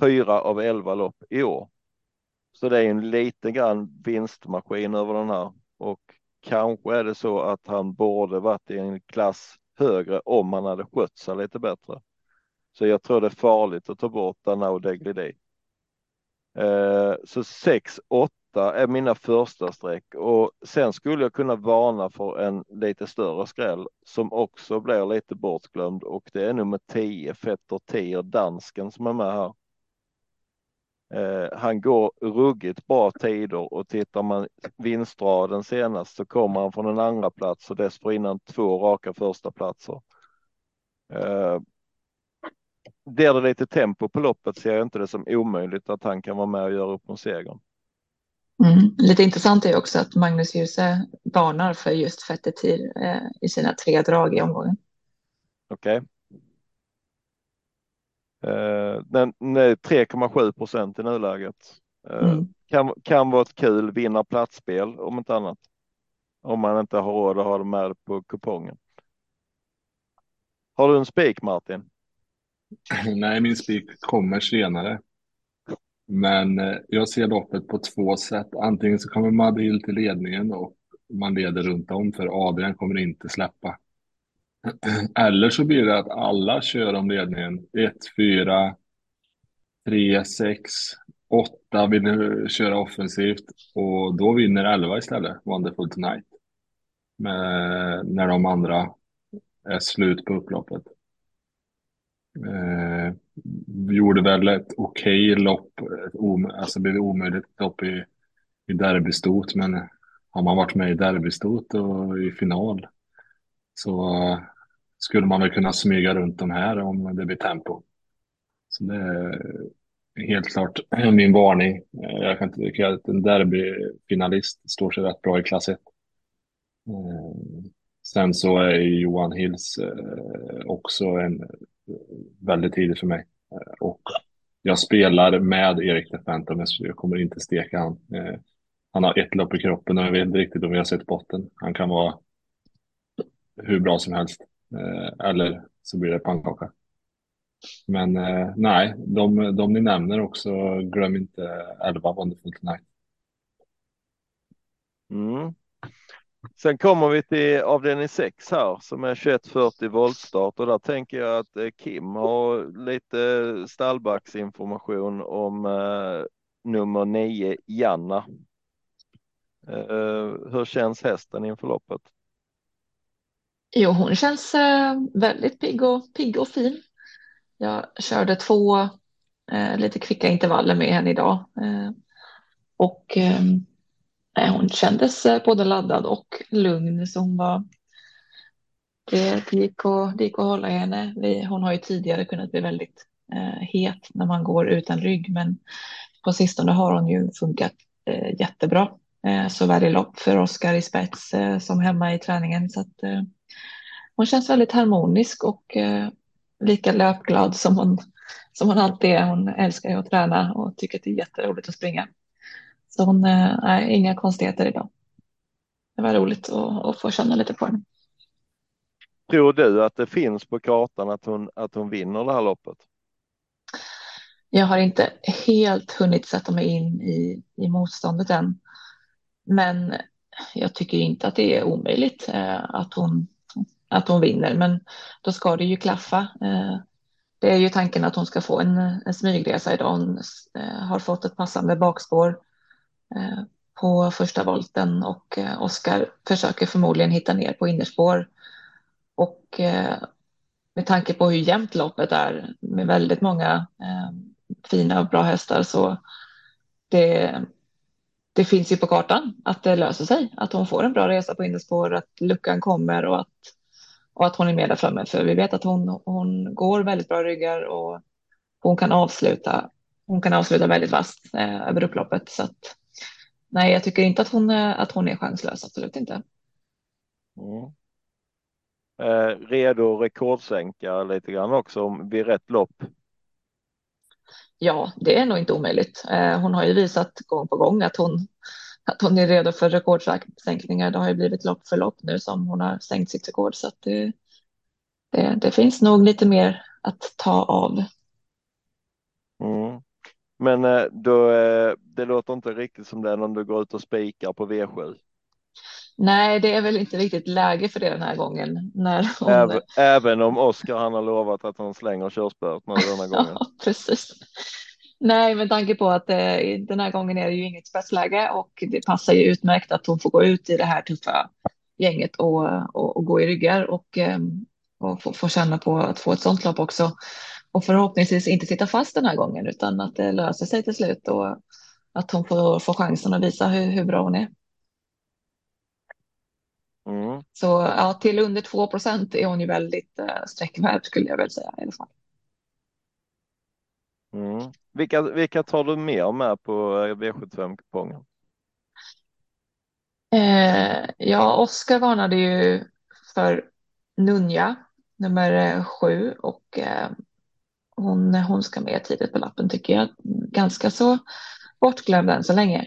[SPEAKER 1] fyra av elva lopp i år. Så det är en lite grann vinstmaskin över den här och kanske är det så att han borde varit i en klass högre om han hade skött sig lite bättre. Så jag tror det är farligt att ta bort Danao Deglidi. Eh, så 6, 8 är mina första streck och sen skulle jag kunna varna för en lite större skräll som också blir lite bortglömd och det är nummer 10 Fetter Tier dansken som är med här. Eh, han går ruggigt bra tider och tittar man vinstraden senast så kommer han från en andra plats och dessförinnan två raka första platser. Eh, blir det lite tempo på loppet ser jag inte det som omöjligt att han kan vara med och göra upp om segern.
[SPEAKER 2] Mm. Lite intressant är också att Magnus Djuse varnar för just Fettetir eh, i sina tre drag i omgången.
[SPEAKER 1] Okej. Okay. Eh, den, är 3,7 procent i nuläget. Eh,
[SPEAKER 2] Mm.
[SPEAKER 1] kan, kan vara ett kul vinna platsspel om inte annat. Om man inte har råd att ha det med på kupongen. Har du en spik Martin? [clears throat]
[SPEAKER 3] Nej, min spik kommer senare. Men eh, jag ser loppet på två sätt. Antingen så kommer Madhill till ledningen och man leder runt om för Adrian kommer inte släppa. [clears throat] Eller så blir det att alla kör om ledningen. 1, 4, 3, 6, 8 vill nu köra offensivt och då vinner 11 istället, Wonderful Tonight. Med, när de andra är slut på upploppet. Eh, vi gjorde väl ett okej lopp, ett om, alltså det blev omöjligt lopp i, i derbystot, men har man varit med i derbystot och i final så eh, skulle man väl kunna smyga runt de här om det blir tempo. Så det är helt klart min varning. Jag kan tycka att en derbyfinalist står sig rätt bra i klass 1. Eh, sen så är Johan Hills eh, också en eh, väldigt tidig för mig. Och jag spelar med Erik Defentum. Jag kommer inte steka han. Han har ett lopp i kroppen och jag vet inte riktigt om vi har sett botten. Han kan vara hur bra som helst. Eh, eller så blir det pannkaka. Men eh, nej, de, de ni nämner också, glöm inte 11 Wonderful Tonight.
[SPEAKER 1] Mm. Sen kommer vi till avdelning 6 här som är 2140 voltstart och där tänker jag att eh, Kim har lite stallbacksinformation om eh, nummer 9 Janna. Eh, hur känns hästen inför loppet?
[SPEAKER 2] Jo, hon känns eh, väldigt pigg och, pigg och fin. Jag körde två eh, lite kvicka intervaller med henne idag. Eh, och eh, hon kändes eh, både laddad och lugn. Så hon var, det, gick att, det gick att hålla i henne. Vi, hon har ju tidigare kunnat bli väldigt eh, het när man går utan rygg. Men på sistone har hon ju funkat eh, jättebra. Eh, såväl i lopp för Oskar i spets eh, som hemma i träningen. Så att, eh, hon känns väldigt harmonisk och eh, lika löpglad som hon, som hon alltid är. Hon älskar ju att träna och tycker att det är jätteroligt att springa. Så hon eh, är inga konstigheter idag. Det var roligt att, att få känna lite på henne.
[SPEAKER 1] Tror du att det finns på kartan att hon, att hon vinner det här loppet?
[SPEAKER 2] Jag har inte helt hunnit sätta mig in i, i motståndet än. Men jag tycker inte att det är omöjligt eh, att, hon, att hon vinner. Men då ska det ju klaffa. Eh, det är ju tanken att hon ska få en, en smygresa idag. Hon eh, har fått ett passande bakspår eh, på första volten och Oskar försöker förmodligen hitta ner på innerspår. Och med tanke på hur jämnt loppet är med väldigt många fina och bra hästar så det, det finns ju på kartan att det löser sig, att hon får en bra resa på innerspår, att luckan kommer och att, och att hon är med där framme. För vi vet att hon, hon går väldigt bra ryggar och hon kan avsluta, hon kan avsluta väldigt vasst eh, över upploppet. Så att, nej, jag tycker inte att hon, att hon är chanslös, absolut inte.
[SPEAKER 1] Mm. Eh, redo rekordsänka lite grann också om vid rätt lopp.
[SPEAKER 2] Ja, det är nog inte omöjligt. Eh, hon har ju visat gång på gång att hon, att hon är redo för rekordsänkningar. Det har ju blivit lopp för lopp nu som hon har sänkt sitt rekord. Så att det, det, det finns nog lite mer att ta av.
[SPEAKER 1] Mm. Men eh, då, eh, det låter inte riktigt som det om du går ut och spikar på V7.
[SPEAKER 2] Nej, det är väl inte riktigt läge för det den här gången. När hon...
[SPEAKER 1] Även, även om Oskar han har lovat att han slänger körspöet med denna gången. [laughs]
[SPEAKER 2] Ja, precis. Nej, med tanke på att eh, den här gången är det ju inget spetsläge och det passar ju utmärkt att hon får gå ut i det här tuffa gänget och, och, och gå i ryggar och, eh, och få, få känna på att få ett sånt lopp också. Och förhoppningsvis inte sitta fast den här gången utan att det löser sig till slut och att hon får, får chansen att visa hur, hur bra hon är.
[SPEAKER 1] Mm.
[SPEAKER 2] Så ja, till under 2 procent är hon ju väldigt eh, sträckvärd skulle jag väl säga i alla fall.
[SPEAKER 1] Mm. Vilka, vilka tar du mer med på eh, V75-kupongen?
[SPEAKER 2] Eh, ja, Oskar varnade ju för Nunja, nummer eh, sju, och eh, hon, hon ska med tidigt på lappen tycker jag. Ganska så bortglömd än så länge.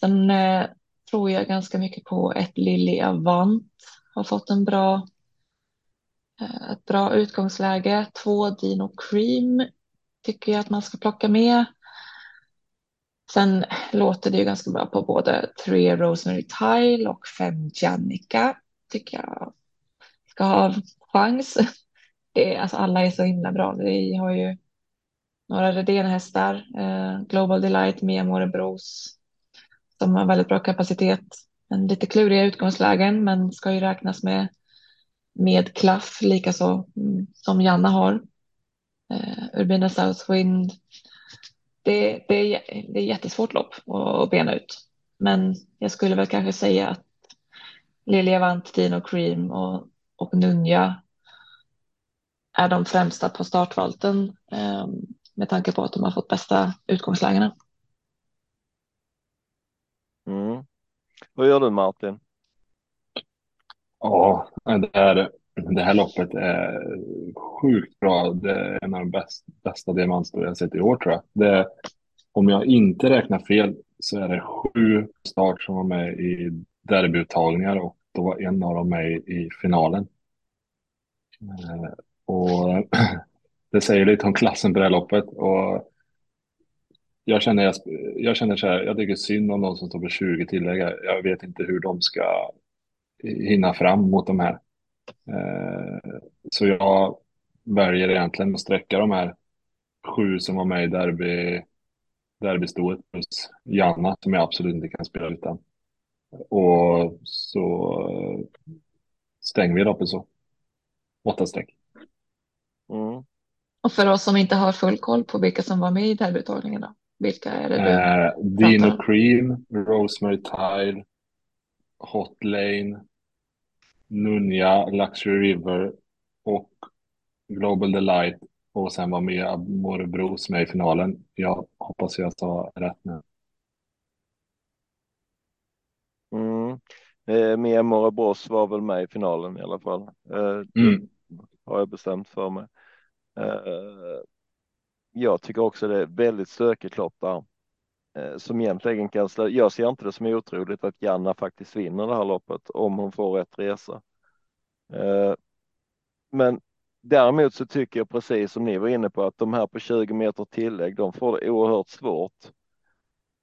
[SPEAKER 2] Sen eh, tror jag ganska mycket på ett Lilly Avant. Har fått en bra, eh, ett bra utgångsläge. Två Dino Cream tycker jag att man ska plocka med. Sen låter det ju ganska bra på både tre Rosemary Tile och fem Jannica. Tycker jag ska ha chans. Det är, alltså alla är så himla bra. Vi har ju några Redén-hästar, eh, Global Delight, Mia Morebros, som har väldigt bra kapacitet. En lite kluriga utgångslägen, men ska ju räknas med med klaff, likaså mm, som Janna har. Eh, Urbina Southwind. Det, det, är, det är jättesvårt lopp att bena ut, men jag skulle väl kanske säga att Lilja Vant, Dino Cream och, och Nunja är de främsta på startvalten eh, med tanke på att de har fått bästa utgångslägena.
[SPEAKER 1] Mm. Vad gör du Martin?
[SPEAKER 3] Ja, det här, det här loppet är sjukt bra. Det är en av de bästa, bästa diamantstor jag sett i år tror jag. Det, om jag inte räknar fel så är det sju start som var med i derbyuttagningar och då var en av dem med i finalen. Eh, och [clears throat] det säger lite om klassen på det här loppet. Och jag känner, jag, jag känner så här, jag tycker synd om de som står på 20 tillägg. Jag vet inte hur de ska hinna fram mot de här. Eh, så jag väljer egentligen att sträcka de här sju som var med i derby, derbystoet plus Janna som jag absolut inte kan spela utan. Och så stänger vi loppet så. Åtta streck.
[SPEAKER 2] Mm. Och för oss som inte har full koll på vilka som var med i derbyuttagningen då? Vilka är det du
[SPEAKER 3] eh, Dino Cream, Rosemary Tile, Hot Lane, Nunja, Luxury River och Global Delight och sen var med Morebros med i finalen. Jag hoppas jag sa rätt nu.
[SPEAKER 1] Mm. Eh, Mia Morebros var väl med i finalen i alla fall. Eh, mm. har jag bestämt för mig. Eh, jag tycker också det är väldigt stökigt lopp där. Eh, som egentligen kan slå. Jag ser inte det som otroligt att Janna faktiskt vinner det här loppet om hon får rätt resa. Eh, men däremot så tycker jag precis som ni var inne på att de här på 20 meter tillägg, de får det oerhört svårt.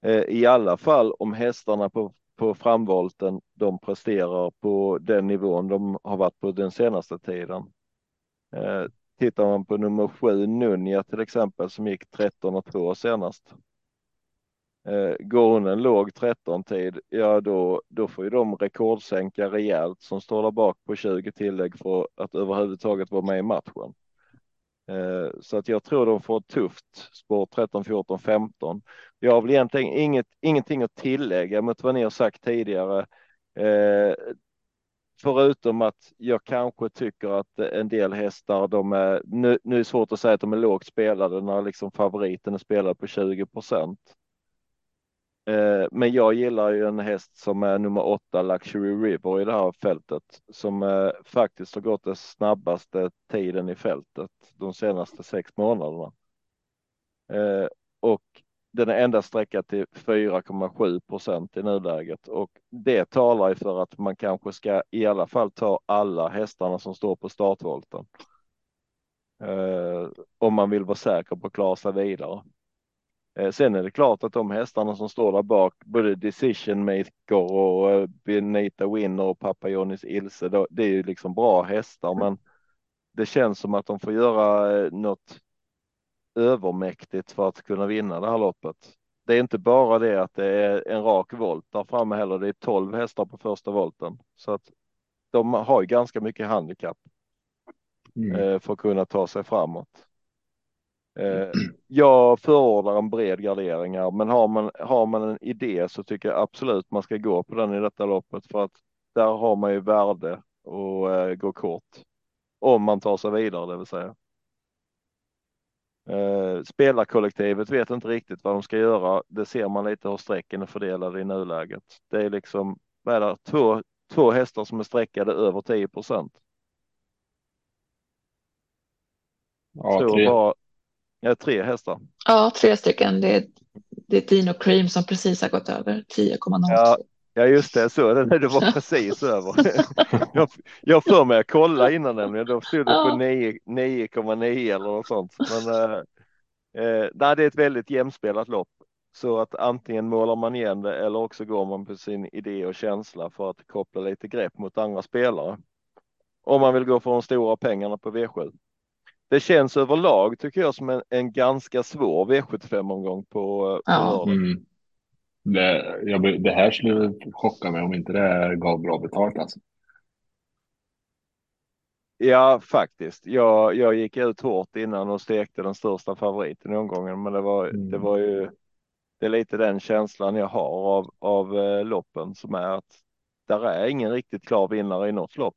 [SPEAKER 1] Eh, I alla fall om hästarna på, på framvolten, de presterar på den nivån de har varit på den senaste tiden. Tittar man på nummer sju, Nunja till exempel, som gick 13 och 2 senast. Eh, går hon en låg 13 tid, ja då, då får ju de rekordsänka rejält som står där bak på 20 tillägg för att överhuvudtaget vara med i matchen. Eh, så att jag tror de får ett tufft spår 13, 14, 15. Jag har väl egentligen inget, ingenting att tillägga mot vad ni har sagt tidigare. Eh, förutom att jag kanske tycker att en del hästar, de är, nu, nu är det svårt att säga att de är lågt spelade när liksom favoriten är spelad på 20 procent. Eh, men jag gillar ju en häst som är nummer åtta, Luxury River i det här fältet, som eh, faktiskt har gått den snabbaste tiden i fältet de senaste sex månaderna. Eh, och den är endast sträckad till 4,7 procent i nuläget och det talar ju för att man kanske ska i alla fall ta alla hästarna som står på startvolten. Eh, om man vill vara säker på att klara sig vidare. Eh, sen är det klart att de hästarna som står där bak, både Decision Maker och eh, Benita Winner och Papa Johnny's Ilse, det är ju liksom bra hästar, men det känns som att de får göra eh, något övermäktigt för att kunna vinna det här loppet. Det är inte bara det att det är en rak volt där framme heller. Det är 12 hästar på första volten så att de har ju ganska mycket handikapp mm. För att kunna ta sig framåt. Eh, [clears throat] jag förordar en bred gardering här, men har man, har man en idé så tycker jag absolut man ska gå på den i detta loppet för att där har man ju värde och eh, gå kort. Om man tar sig vidare, det vill säga. Eh, spelarkollektivet vet inte riktigt vad de ska göra. Det ser man lite hur strecken är fördelade i nuläget. Det är liksom, vad är det, två, två hästar som är streckade över 10 procent.
[SPEAKER 3] Ja, tre. Bara,
[SPEAKER 1] Ja, tre hästar.
[SPEAKER 2] Ja, tre stycken. Det är, det är Dino Cream som precis har gått över 10,02.
[SPEAKER 1] Ja, ja, just det. Så det, det var precis över. [laughs] jag, jag för mig att kolla innan nämligen. Då stod det på
[SPEAKER 2] Ja.
[SPEAKER 1] 9,9 eller något sånt. Men eh, eh, nej, det är ett väldigt jämspelat lopp. Så att antingen målar man igen det eller också går man på sin idé och känsla för att koppla lite grepp mot andra spelare. Om man vill gå för de stora pengarna på V7. Det känns överlag tycker jag som en, en ganska svår V75-omgång på, på
[SPEAKER 2] Ja.
[SPEAKER 3] Mm. Det, jag, det här skulle chocka mig om inte det gav bra betalt alltså.
[SPEAKER 1] Ja, faktiskt. Jag, jag gick ut hårt innan och stekte den största favoriten i omgången, men det var,
[SPEAKER 3] Mm.
[SPEAKER 1] det var ju det är lite den känslan jag har av, av eh, loppen som är att där är ingen riktigt klar vinnare i något lopp.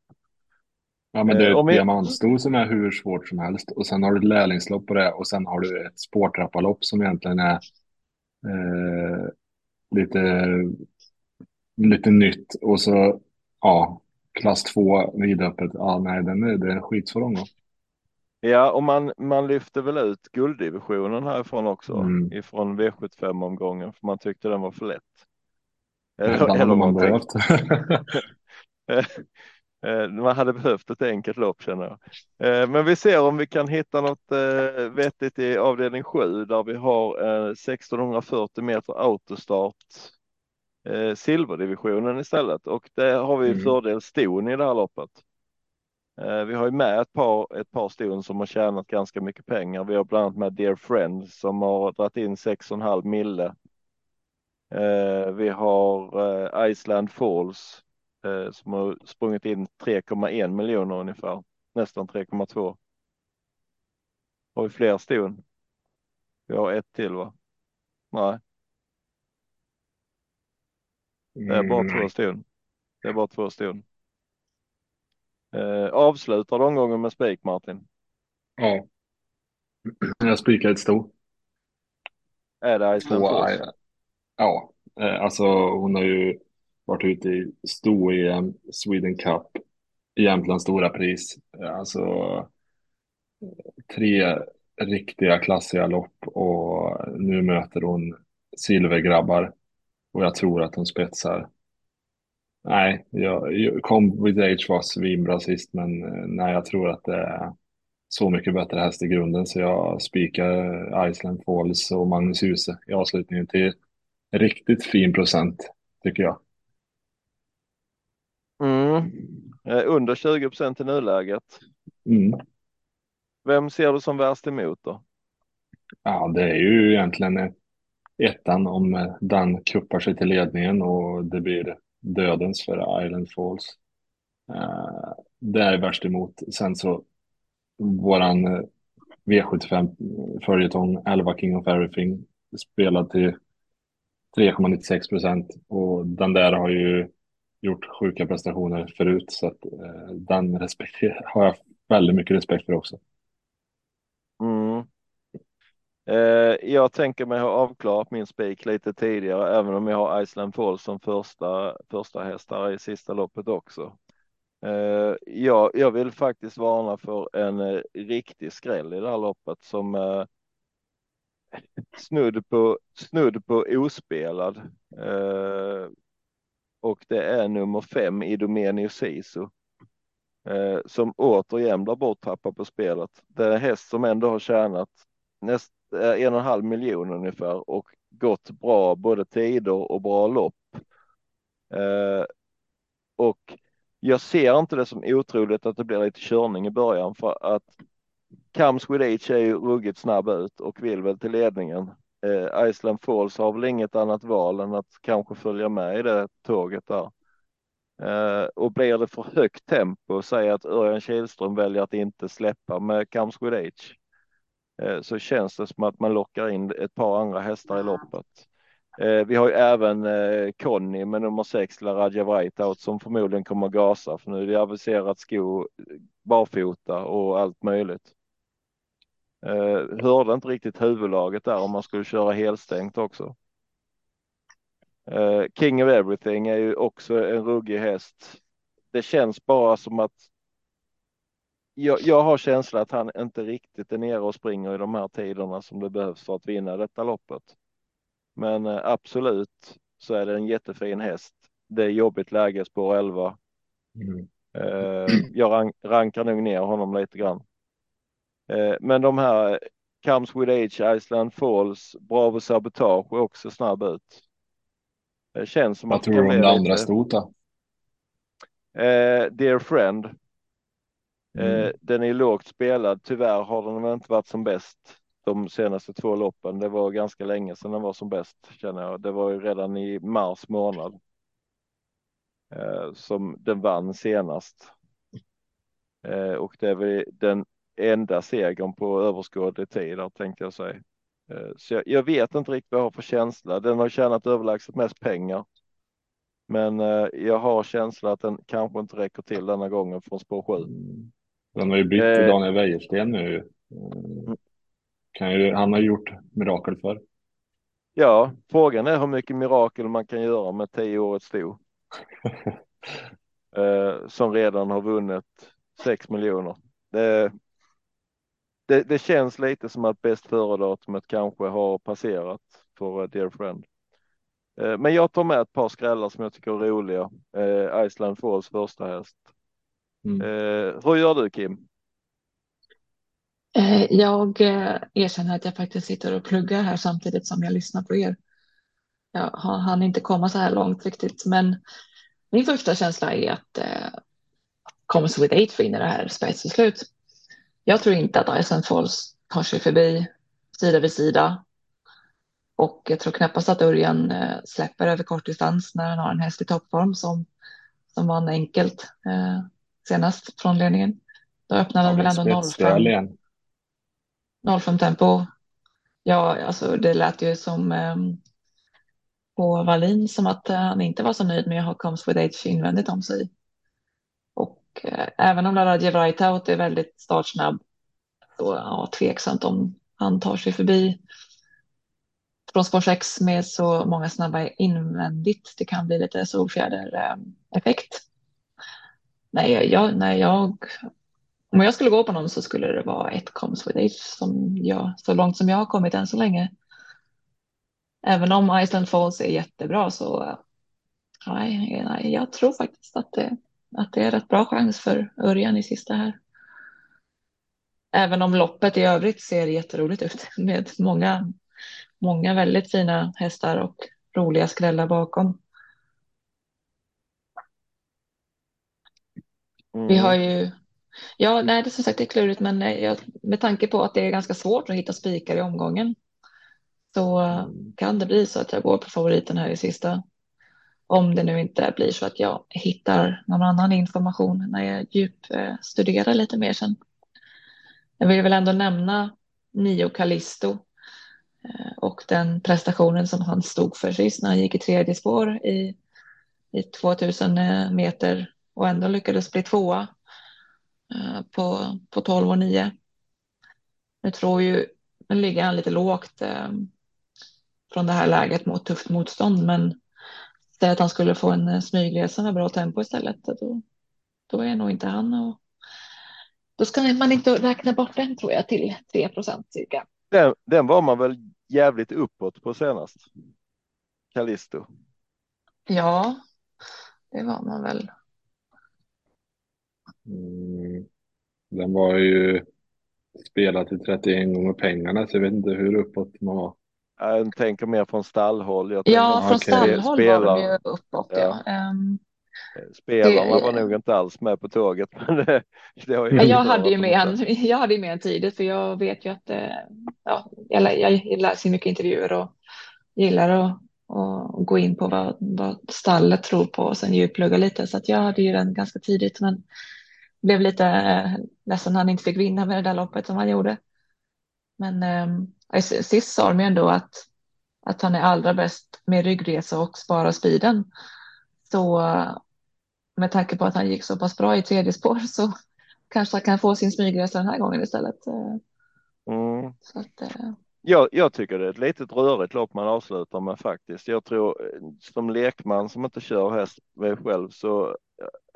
[SPEAKER 3] Ja, men det är
[SPEAKER 1] Eh,
[SPEAKER 3] ett
[SPEAKER 1] vi-
[SPEAKER 3] diamantsto som är hur svårt som helst och sen har du ett lärlingslopp på det och sen har du ett spårtrappalopp som egentligen är eh, lite, lite nytt och så ja, klass 2 vidöppet. Ja, nej, den är, det är en skitsvår omgång.
[SPEAKER 1] Ja, och man, man lyfte väl ut gulddivisionen härifrån också,
[SPEAKER 3] Mm.
[SPEAKER 1] ifrån V75-omgången, för man tyckte den var för lätt.
[SPEAKER 3] Hade
[SPEAKER 1] eller
[SPEAKER 3] man
[SPEAKER 1] man
[SPEAKER 3] behövt. [laughs] [laughs]
[SPEAKER 1] Eh, Man hade behövt ett enkelt lopp känner jag. Eh, Men vi ser om vi kan hitta något eh, vettigt i avdelning 7 där vi har eh, 1640 meter autostart silverdivisionen istället och det har vi
[SPEAKER 3] Mm.
[SPEAKER 1] fördel ston i det här loppet. Vi har ju med ett par, ett par ston som har tjänat ganska mycket pengar. Vi har bland annat med Dear Friend som har dragit in 6,5 mille. Vi har Iceland Falls eh, som har sprungit in 3,1 miljoner ungefär, nästan 3,2. Har vi fler ston? Vi har ett till va? Nej, det är bara
[SPEAKER 3] Mm,
[SPEAKER 1] två ston. Det är bara två ston. Eh, avslutar omgången med spik Martin.
[SPEAKER 3] Ja. [clears throat] Jag spikar ett sto.
[SPEAKER 1] Är det
[SPEAKER 3] Två,
[SPEAKER 1] Falls?
[SPEAKER 3] ja, eh, alltså hon har ju varit ute i sto-EM, eh, Sweden Cup, Jämtlands stora pris. Eh, alltså eh, tre riktiga klassiga lopp och nu möter hon silvergrabbar och jag tror att hon spetsar. Nej, jag, kom with age var svinbra sist men nej, jag tror att det är så mycket bättre häst i grunden så jag spikar Iceland Falls och Magnus Huse i avslutningen till riktigt fin procent tycker jag.
[SPEAKER 1] Mm. Eh, under 20 procent i nuläget.
[SPEAKER 3] Mm.
[SPEAKER 1] Vem ser du som värst emot då?
[SPEAKER 3] Ja, det är ju egentligen ettan om eh, den kuppar sig till ledningen och det blir dödens för Island Falls. Eh, det är värst emot. Sen så våran eh, V75 följetong 11 King of Everything spelad till 3,96 procent och den där har ju gjort sjuka prestationer förut så att eh, den respekt [laughs] har jag väldigt mycket respekt för också.
[SPEAKER 1] Mm. Eh, jag tänker mig ha avklarat min spik lite tidigare, även om jag har Iceland Falls som första, första hästar i sista loppet också. Eh, jag, jag vill faktiskt varna för en eh, riktig skräll i det här loppet som eh, snudd på, snudd på ospelad. Eh, och det är nummer fem Idomenio Sisu. Eh, som återigen blir borttappad på spelet. Det är en häst som ändå har tjänat näst, eh, en och en halv miljon ungefär och gått bra både tider och bra lopp. Eh, och jag ser inte det som otroligt att det blir lite körning i början för att Kams with är ju ruggigt snabb ut och vill väl till ledningen. Eh, Iceland Falls har väl inget annat val än att kanske följa med i det tåget där. Eh, och blir det för högt tempo, säg att Örjan Kihlström väljer att inte släppa med Comes with age, eh, så känns det som att man lockar in ett par andra hästar i loppet. Eh, vi har ju även eh, Conny med nummer sex, La Raja Whiteout, som förmodligen kommer att gasa, för nu är det aviserat sko barfota och allt möjligt. Eh, hörde inte riktigt huvudlaget där om man skulle köra helstängt också. Eh, King of Everything är ju också en ruggig häst. Det känns bara som att jag, jag har känsla att han inte riktigt är nere och springer i de här tiderna som det behövs för att vinna detta loppet. Men eh, absolut så är det en jättefin häst. Det är jobbigt läge spår 11. Mm. Eh, jag rank, rankar nog ner honom lite grann. Eh, men de här Comes with Age, Iceland Falls, Bravo Sabotage är också snabb ut. Det känns som
[SPEAKER 3] Vad
[SPEAKER 1] att
[SPEAKER 3] tror du om det andra stort då?
[SPEAKER 1] Eh, Dear Friend. Mm. Eh, den är lågt spelad. Tyvärr har den väl inte varit som bäst de senaste två loppen. Det var ganska länge sedan den var som bäst känner jag. Det var ju redan i mars månad. Eh, som den vann senast. Eh, och det är väl den enda segern på överskådlig tid där tänkte jag säga. Eh, så jag, jag, vet inte riktigt vad jag har för känsla. Den har tjänat överlägset mest pengar. Men eh, jag har känsla att den kanske inte räcker till denna gången från spår 7. Mm.
[SPEAKER 3] Den har ju bytt till Daniel Wäjersten nu. Mm. Kan ju, han har gjort mirakel för.
[SPEAKER 1] Ja, frågan är hur mycket mirakel man kan göra med tio årets sto. [laughs] eh, som redan har vunnit 6 miljoner. Det, det, det, känns lite som att bäst före-datumet kanske har passerat för uh, Dear Friend. Eh, men jag tar med ett par skrällar som jag tycker är roliga. Eh, Iceland Falls första häst. Mm. Eh, hur gör du Kim?
[SPEAKER 2] Eh, jag eh, erkänner att jag faktiskt sitter och pluggar här samtidigt som jag lyssnar på er. Jag hann inte komma så här långt riktigt, men min första känsla är att eh, Comes with Eight vinner det här spetsbeslut. Jag tror inte att Iceland Falls tar sig förbi sida vid sida. Och jag tror knappast att Örjan eh, släpper över kortdistans när han har en häst i toppform som, som vann enkelt eh, senast från ledningen. Då öppnade han väl ändå 05. 05 tempo. Ja, alltså det lät ju som eh, på Wallin som att han inte var så nöjd med att ha Comes with Age invändigt om sig. Eh, även om Laradje Vrajtaut är väldigt startsnabb så ja, tveksamt om han tar sig förbi från spår 6 med så många snabba invändigt. Det kan bli lite solfjäder-effekt. Nej, jag, nej, jag om jag skulle gå på någon så skulle det vara ett Comes with Age som jag, så långt som jag har kommit än så länge. Även om Iceland Falls är jättebra så eh, nej, nej jag tror faktiskt att det, att det är rätt bra chans för Örjan i sista här. Även om loppet i övrigt ser jätteroligt ut [laughs] med många, många väldigt fina hästar och roliga skrällar bakom. Mm. Vi har ju Ja, nej, det är som sagt det är klurigt, men eh, jag, med tanke på att det är ganska svårt att hitta spikar i omgången så mm. kan det bli så att jag går på favoriten här i sista. Om det nu inte blir så att jag hittar någon annan information när jag djupstuderar lite mer sen. Jag vill väl ändå nämna Nio Callisto eh, och den prestationen som han stod för sist när han gick i tredje spår i, i 2000 meter och ändå lyckades bli tvåa eh, på, på 12 och 9. Nu tror ju, nu ligger han lite lågt eh, från det här läget mot tufft motstånd, men säg att han skulle få en eh, smygresa med bra tempo istället, då, då är nog inte han och då ska man inte räkna bort den tror jag till 3 procent cirka.
[SPEAKER 1] Den, den var man väl jävligt uppåt på senast? Callisto.
[SPEAKER 2] Ja, det var man väl.
[SPEAKER 3] Mm. Den var ju spelad till 31 gånger pengarna så jag vet inte hur uppåt man var.
[SPEAKER 1] Jag tänker mer från stallhåll. Jag
[SPEAKER 2] ja, från stallhåll Spelar. var de ju uppåt. Ja. ja. Um,
[SPEAKER 1] Spelarna det, var nog inte alls med på tåget. [laughs] Men det,
[SPEAKER 2] det [laughs] jag, hade ju med han, jag hade ju med en tidigt för jag vet ju att eh, ja, jag, jag läser mycket intervjuer och gillar att och gå in på vad, vad stallet tror på och sen djupplugga lite. Så att jag hade ju den ganska tidigt. Men blev lite eh, ledsen när han inte fick vinna med det där loppet som han gjorde. Men eh, sist sa de ju ändå att, att han är allra bäst med ryggresa och spara speeden. Så med tanke på att han gick så pass bra i tredje spår så [laughs] kanske han kan få sin smygresa den här gången istället.
[SPEAKER 1] Mm. Att, eh... jag, jag tycker det är ett litet rörigt lopp man avslutar med faktiskt. Jag tror som lekman som inte kör häst själv så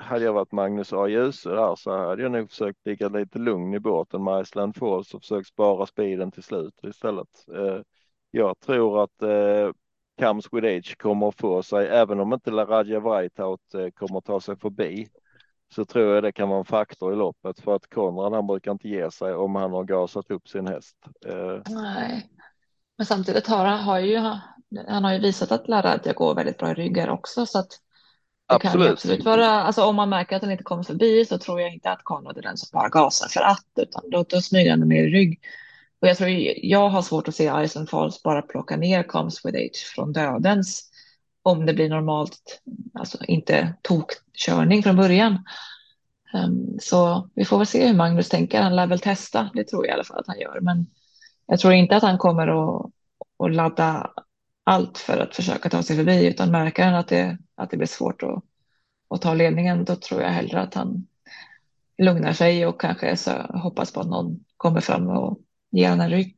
[SPEAKER 1] hade jag varit Magnus A. Djuse där så hade jag nog försökt ligga lite lugn i båten med Iceland Falls och försökt spara speeden till slut istället. Eh, jag tror att eh, Comes with Age kommer att få sig, även om inte Laradja Whiteout eh, kommer att ta sig förbi, så tror jag det kan vara en faktor i loppet för att Konrad han brukar inte ge sig om han har gasat upp sin häst.
[SPEAKER 2] Eh. Nej, men samtidigt har han, har ju, han har ju visat att Laradja går väldigt bra i ryggar också så att absolut. absolut vara, alltså om man märker att han inte kommer förbi så tror jag inte att Konrad är den som bara gasar för att utan då, då smyger han mer i rygg. Och jag tror jag har svårt att se Ison Falls bara plocka ner Comes with Age från dödens om det blir normalt, alltså inte tokkörning från början. Um, så vi får väl se hur Magnus tänker. Han lär väl testa, det tror jag i alla fall att han gör. Men jag tror inte att han kommer att, att ladda allt för att försöka ta sig förbi, utan märker han att det, att det blir svårt att, att ta ledningen, då tror jag hellre att han lugnar sig och kanske så hoppas på att någon kommer fram och ger honom en rygg.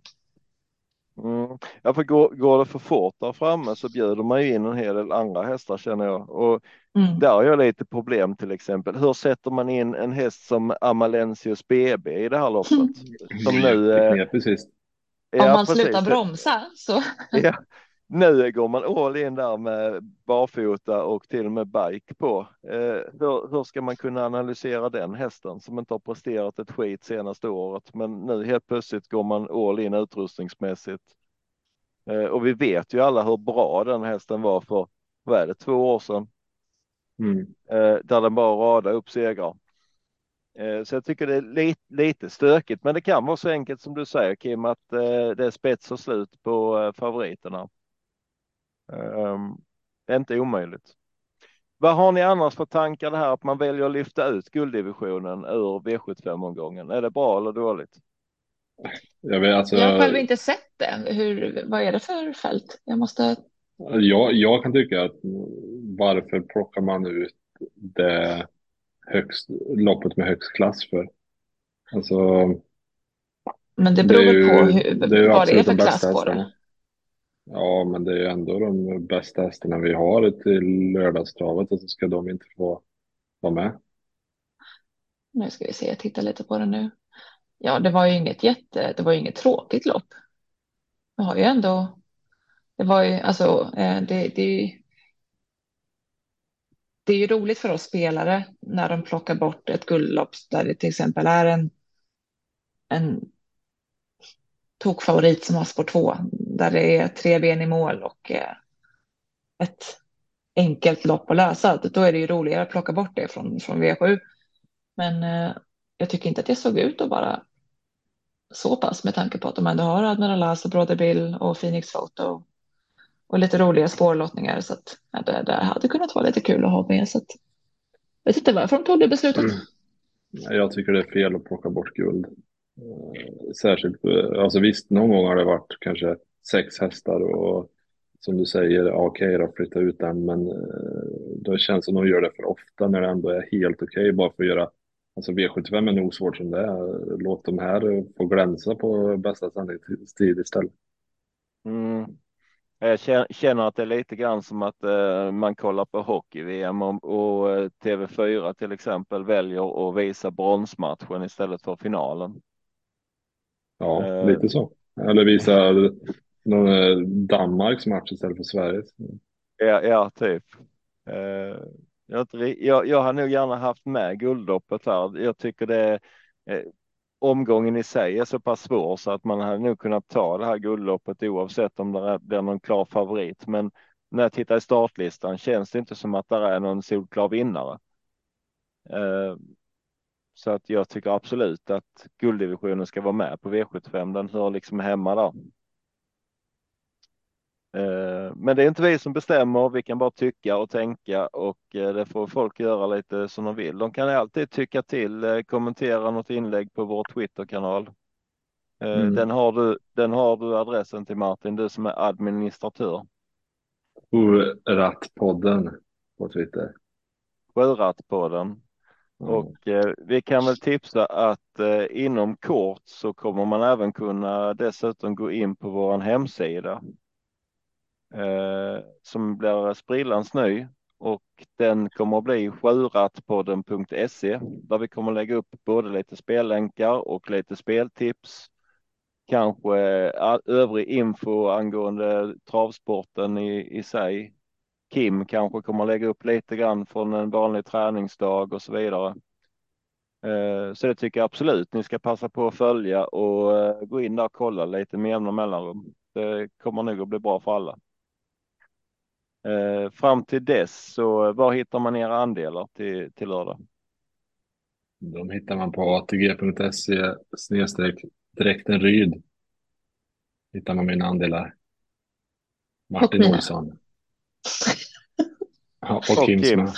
[SPEAKER 1] Mm. Ja, för går, går det för fort där framme så bjuder man ju in en hel del andra hästar känner jag. Och mm. där har jag lite problem till exempel. Hur sätter man in en häst som Amalensius BB i det här loppet? [laughs] Som nu,
[SPEAKER 3] eh, precis.
[SPEAKER 2] Ja, Om man precis. slutar bromsa så.
[SPEAKER 1] Ja, nu går man all in där med barfota och till och med bike på. Eh, hur, hur, ska man kunna analysera den hästen som inte har presterat ett skit senaste året, men nu helt plötsligt går man all in utrustningsmässigt. Eh, och vi vet ju alla hur bra den hästen var för, vad är det, två år sedan? Mm. Eh, där den bara radade upp segrar. Eh, så jag tycker det är lite, lite stökigt, men det kan vara så enkelt som du säger Kim, att eh, det är spets och slut på eh, favoriterna. Um, det är inte omöjligt. Vad har ni annars för tankar det här att man väljer att lyfta ut gulddivisionen ur V75-omgången? Är det bra eller dåligt?
[SPEAKER 2] Jag, vet, alltså... jag har själv inte sett det. Hur, vad är det för fält? Jag måste.
[SPEAKER 3] Jag, jag kan tycka att varför plockar man ut det högst, loppet med högst klass för? Alltså.
[SPEAKER 2] Men det beror väl på hur, det vad det är för klass på det.
[SPEAKER 3] Ja, men det är ju ändå de bästa hästarna vi har till lördagstravet och så ska de inte få vara med.
[SPEAKER 2] Nu ska vi se, jag tittar lite på det nu. Ja, det var ju inget jätte, det var ju inget tråkigt lopp. Det har ju ändå, det var ju alltså, eh, det det, det, det är ju roligt för oss spelare när de plockar bort ett guldlopp där det till exempel är en, en tokfavorit som har spår två där det är tre ben i mål och eh, ett enkelt lopp att lösa. Då är det ju roligare att plocka bort det från, från V7. Men eh, jag tycker inte att det såg ut att vara så pass med tanke på att de ändå har Admiral As och Brother Bill och Phoenix Photo och lite roliga spårlottningar så att ja, det, det hade kunnat vara lite kul att ha med. Så att, jag vet inte varför de tog det beslutet. Mm.
[SPEAKER 3] Jag tycker det är fel att plocka bort guld. Eh, särskilt, alltså visst, någon gång har det varit kanske sex hästar och som du säger, okej okay, då, flytta ut den, men eh, det känns som de gör det för ofta när det ändå är helt okej okay, bara för att göra, alltså V75 är nog svårt som det är, låt de här få glänsa på bästa sändningstid istället.
[SPEAKER 1] Mm. Jag känner att det är lite grann som att man kollar på hockey-VM och, och TV4 till exempel väljer att visa bronsmatchen istället för finalen.
[SPEAKER 3] Ja, eh, lite så. Eller visa någon eh, Danmarks match istället för Sveriges.
[SPEAKER 1] Ja, ja typ. Eh, jag, jag, jag har nog gärna haft med guldloppet här. Jag tycker det eh, omgången i sig är så pass svår så att man hade nog kunnat ta det här guldloppet oavsett om det blir någon klar favorit. Men när jag tittar i startlistan känns det inte som att det är någon solklar vinnare. Eh, så att jag tycker absolut att gulddivisionen ska vara med på V75. Den hör liksom hemma där. Eh, men det är inte vi som bestämmer. Vi kan bara tycka och tänka och eh, det får folk göra lite som de vill. De kan alltid tycka till, eh, kommentera något inlägg på vår Twitterkanal. Mm. Den har du. Den har du adressen till Martin, du som är administratör.
[SPEAKER 3] Sjörattpodden på Twitter.
[SPEAKER 1] Sjörattpodden. Och eh, vi kan väl tipsa att eh, inom kort så kommer man även kunna dessutom gå in på vår hemsida. Eh, som blir sprillans ny och den kommer att bli sjuratpodden.se där vi kommer lägga upp både lite spellänkar och lite speltips. Kanske eh, övrig info angående travsporten i, i sig. Kim kanske kommer lägga upp lite grann från en vanlig träningsdag och så vidare. Eh, så det tycker jag absolut ni ska passa på att följa och eh, gå in där och kolla lite med jämna mellanrum. Det kommer nog att bli bra för alla. Eh, fram till dess så var hittar man era andelar till, till lördag?
[SPEAKER 3] De hittar man på atg.se snedstreck Dräktenryd. Hittar man mina andelar. Martin Olsson. [laughs] Ja, och, och Kims Kim.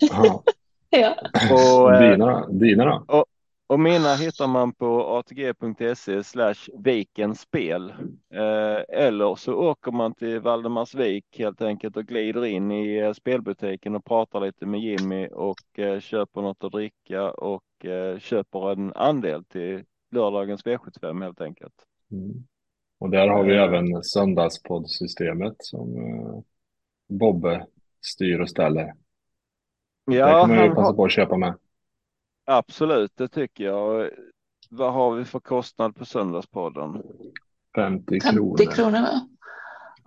[SPEAKER 3] Ja. [laughs]
[SPEAKER 2] ja.
[SPEAKER 3] Och, eh, dina, dina då?
[SPEAKER 1] Och, och mina hittar man på atg.se slash vikenspel. Eh, eller så åker man till Valdemarsvik helt enkelt och glider in i eh, spelbutiken och pratar lite med Jimmy och eh, köper något att dricka och eh, köper en andel till lördagens V75 helt enkelt.
[SPEAKER 3] Mm. Och där har vi även söndagspoddsystemet som Bobbe styr och ställer. Ja, det kan man ju passa på att köpa med.
[SPEAKER 1] Absolut, det tycker jag. Vad har vi för kostnad på söndagspodden?
[SPEAKER 3] 50 kronor.
[SPEAKER 2] 50 kronor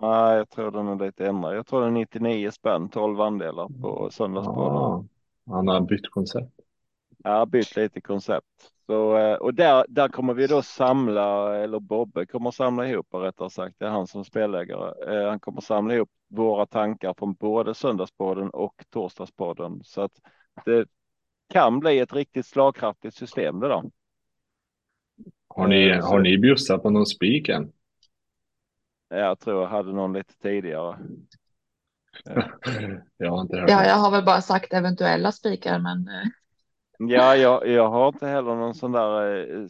[SPEAKER 1] Nej, jag tror den är lite ändrad. Jag tror den är 99 spänn, 12 andelar på söndagspodden. Ja,
[SPEAKER 3] han har bytt koncept.
[SPEAKER 1] Ja, bytt lite koncept. Så, eh, och där, där kommer vi då samla, eller Bobbe kommer samla ihop rättare sagt, det är han som spelägare. Eh, han kommer samla ihop våra tankar från både söndagspodden och torsdagspodden. Så att det kan bli ett riktigt slagkraftigt system det då.
[SPEAKER 3] Har ni, eh, har ni bjussat på någon spik än?
[SPEAKER 1] Jag tror jag hade någon lite tidigare. [laughs]
[SPEAKER 3] jag har inte hört
[SPEAKER 2] Ja, jag har väl bara sagt eventuella spikar, men.
[SPEAKER 1] ja, jag, jag har inte heller någon sån där eh,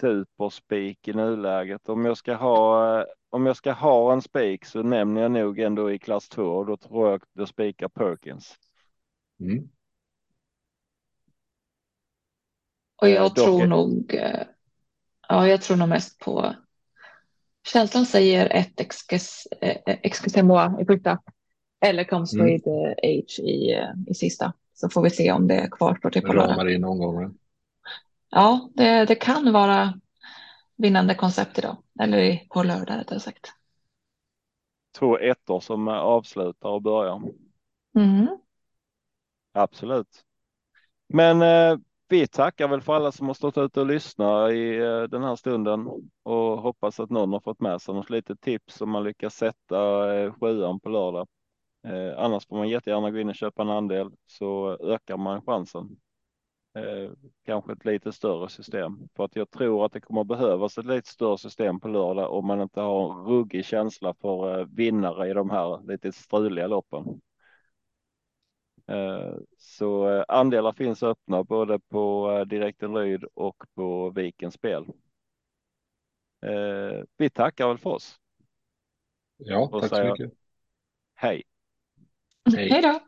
[SPEAKER 1] superspik i nuläget. Om jag ska ha, om jag ska ha en spik så nämner jag nog ändå i klass 2 och då tror jag att jag spikar Perkins. Mm.
[SPEAKER 2] Och jag tror nog, eh, ja, jag tror nog mest på känslan säger ett excusez-moi eh, i första eller comes mm. with age i, i sista. Så får vi se om det kvarstår till på
[SPEAKER 3] Ramar in omgången.
[SPEAKER 2] Ja, det, det kan vara vinnande koncept idag, eller på lördag rättare sagt.
[SPEAKER 1] Två ettor som avslutar och börjar.
[SPEAKER 2] Mm.
[SPEAKER 1] Absolut. Men eh, vi tackar väl för alla som har stått ute och lyssnat i eh, den här stunden och hoppas att någon har fått med sig något litet tips om man lyckas sätta eh, sjuan på lördag. Eh, annars får man jättegärna gå in och köpa en andel så ökar man chansen. Eh, kanske ett lite större system för att jag tror att det kommer behövas ett lite större system på lördag om man inte har en ruggig känsla för vinnare i de här lite struliga loppen. Eh, så eh, andelar finns öppna både på eh, Direkten Ryd och på Vikens Spel. Vi tackar väl för oss.
[SPEAKER 3] Ja, tack så mycket.
[SPEAKER 1] Hej.
[SPEAKER 2] Hej då.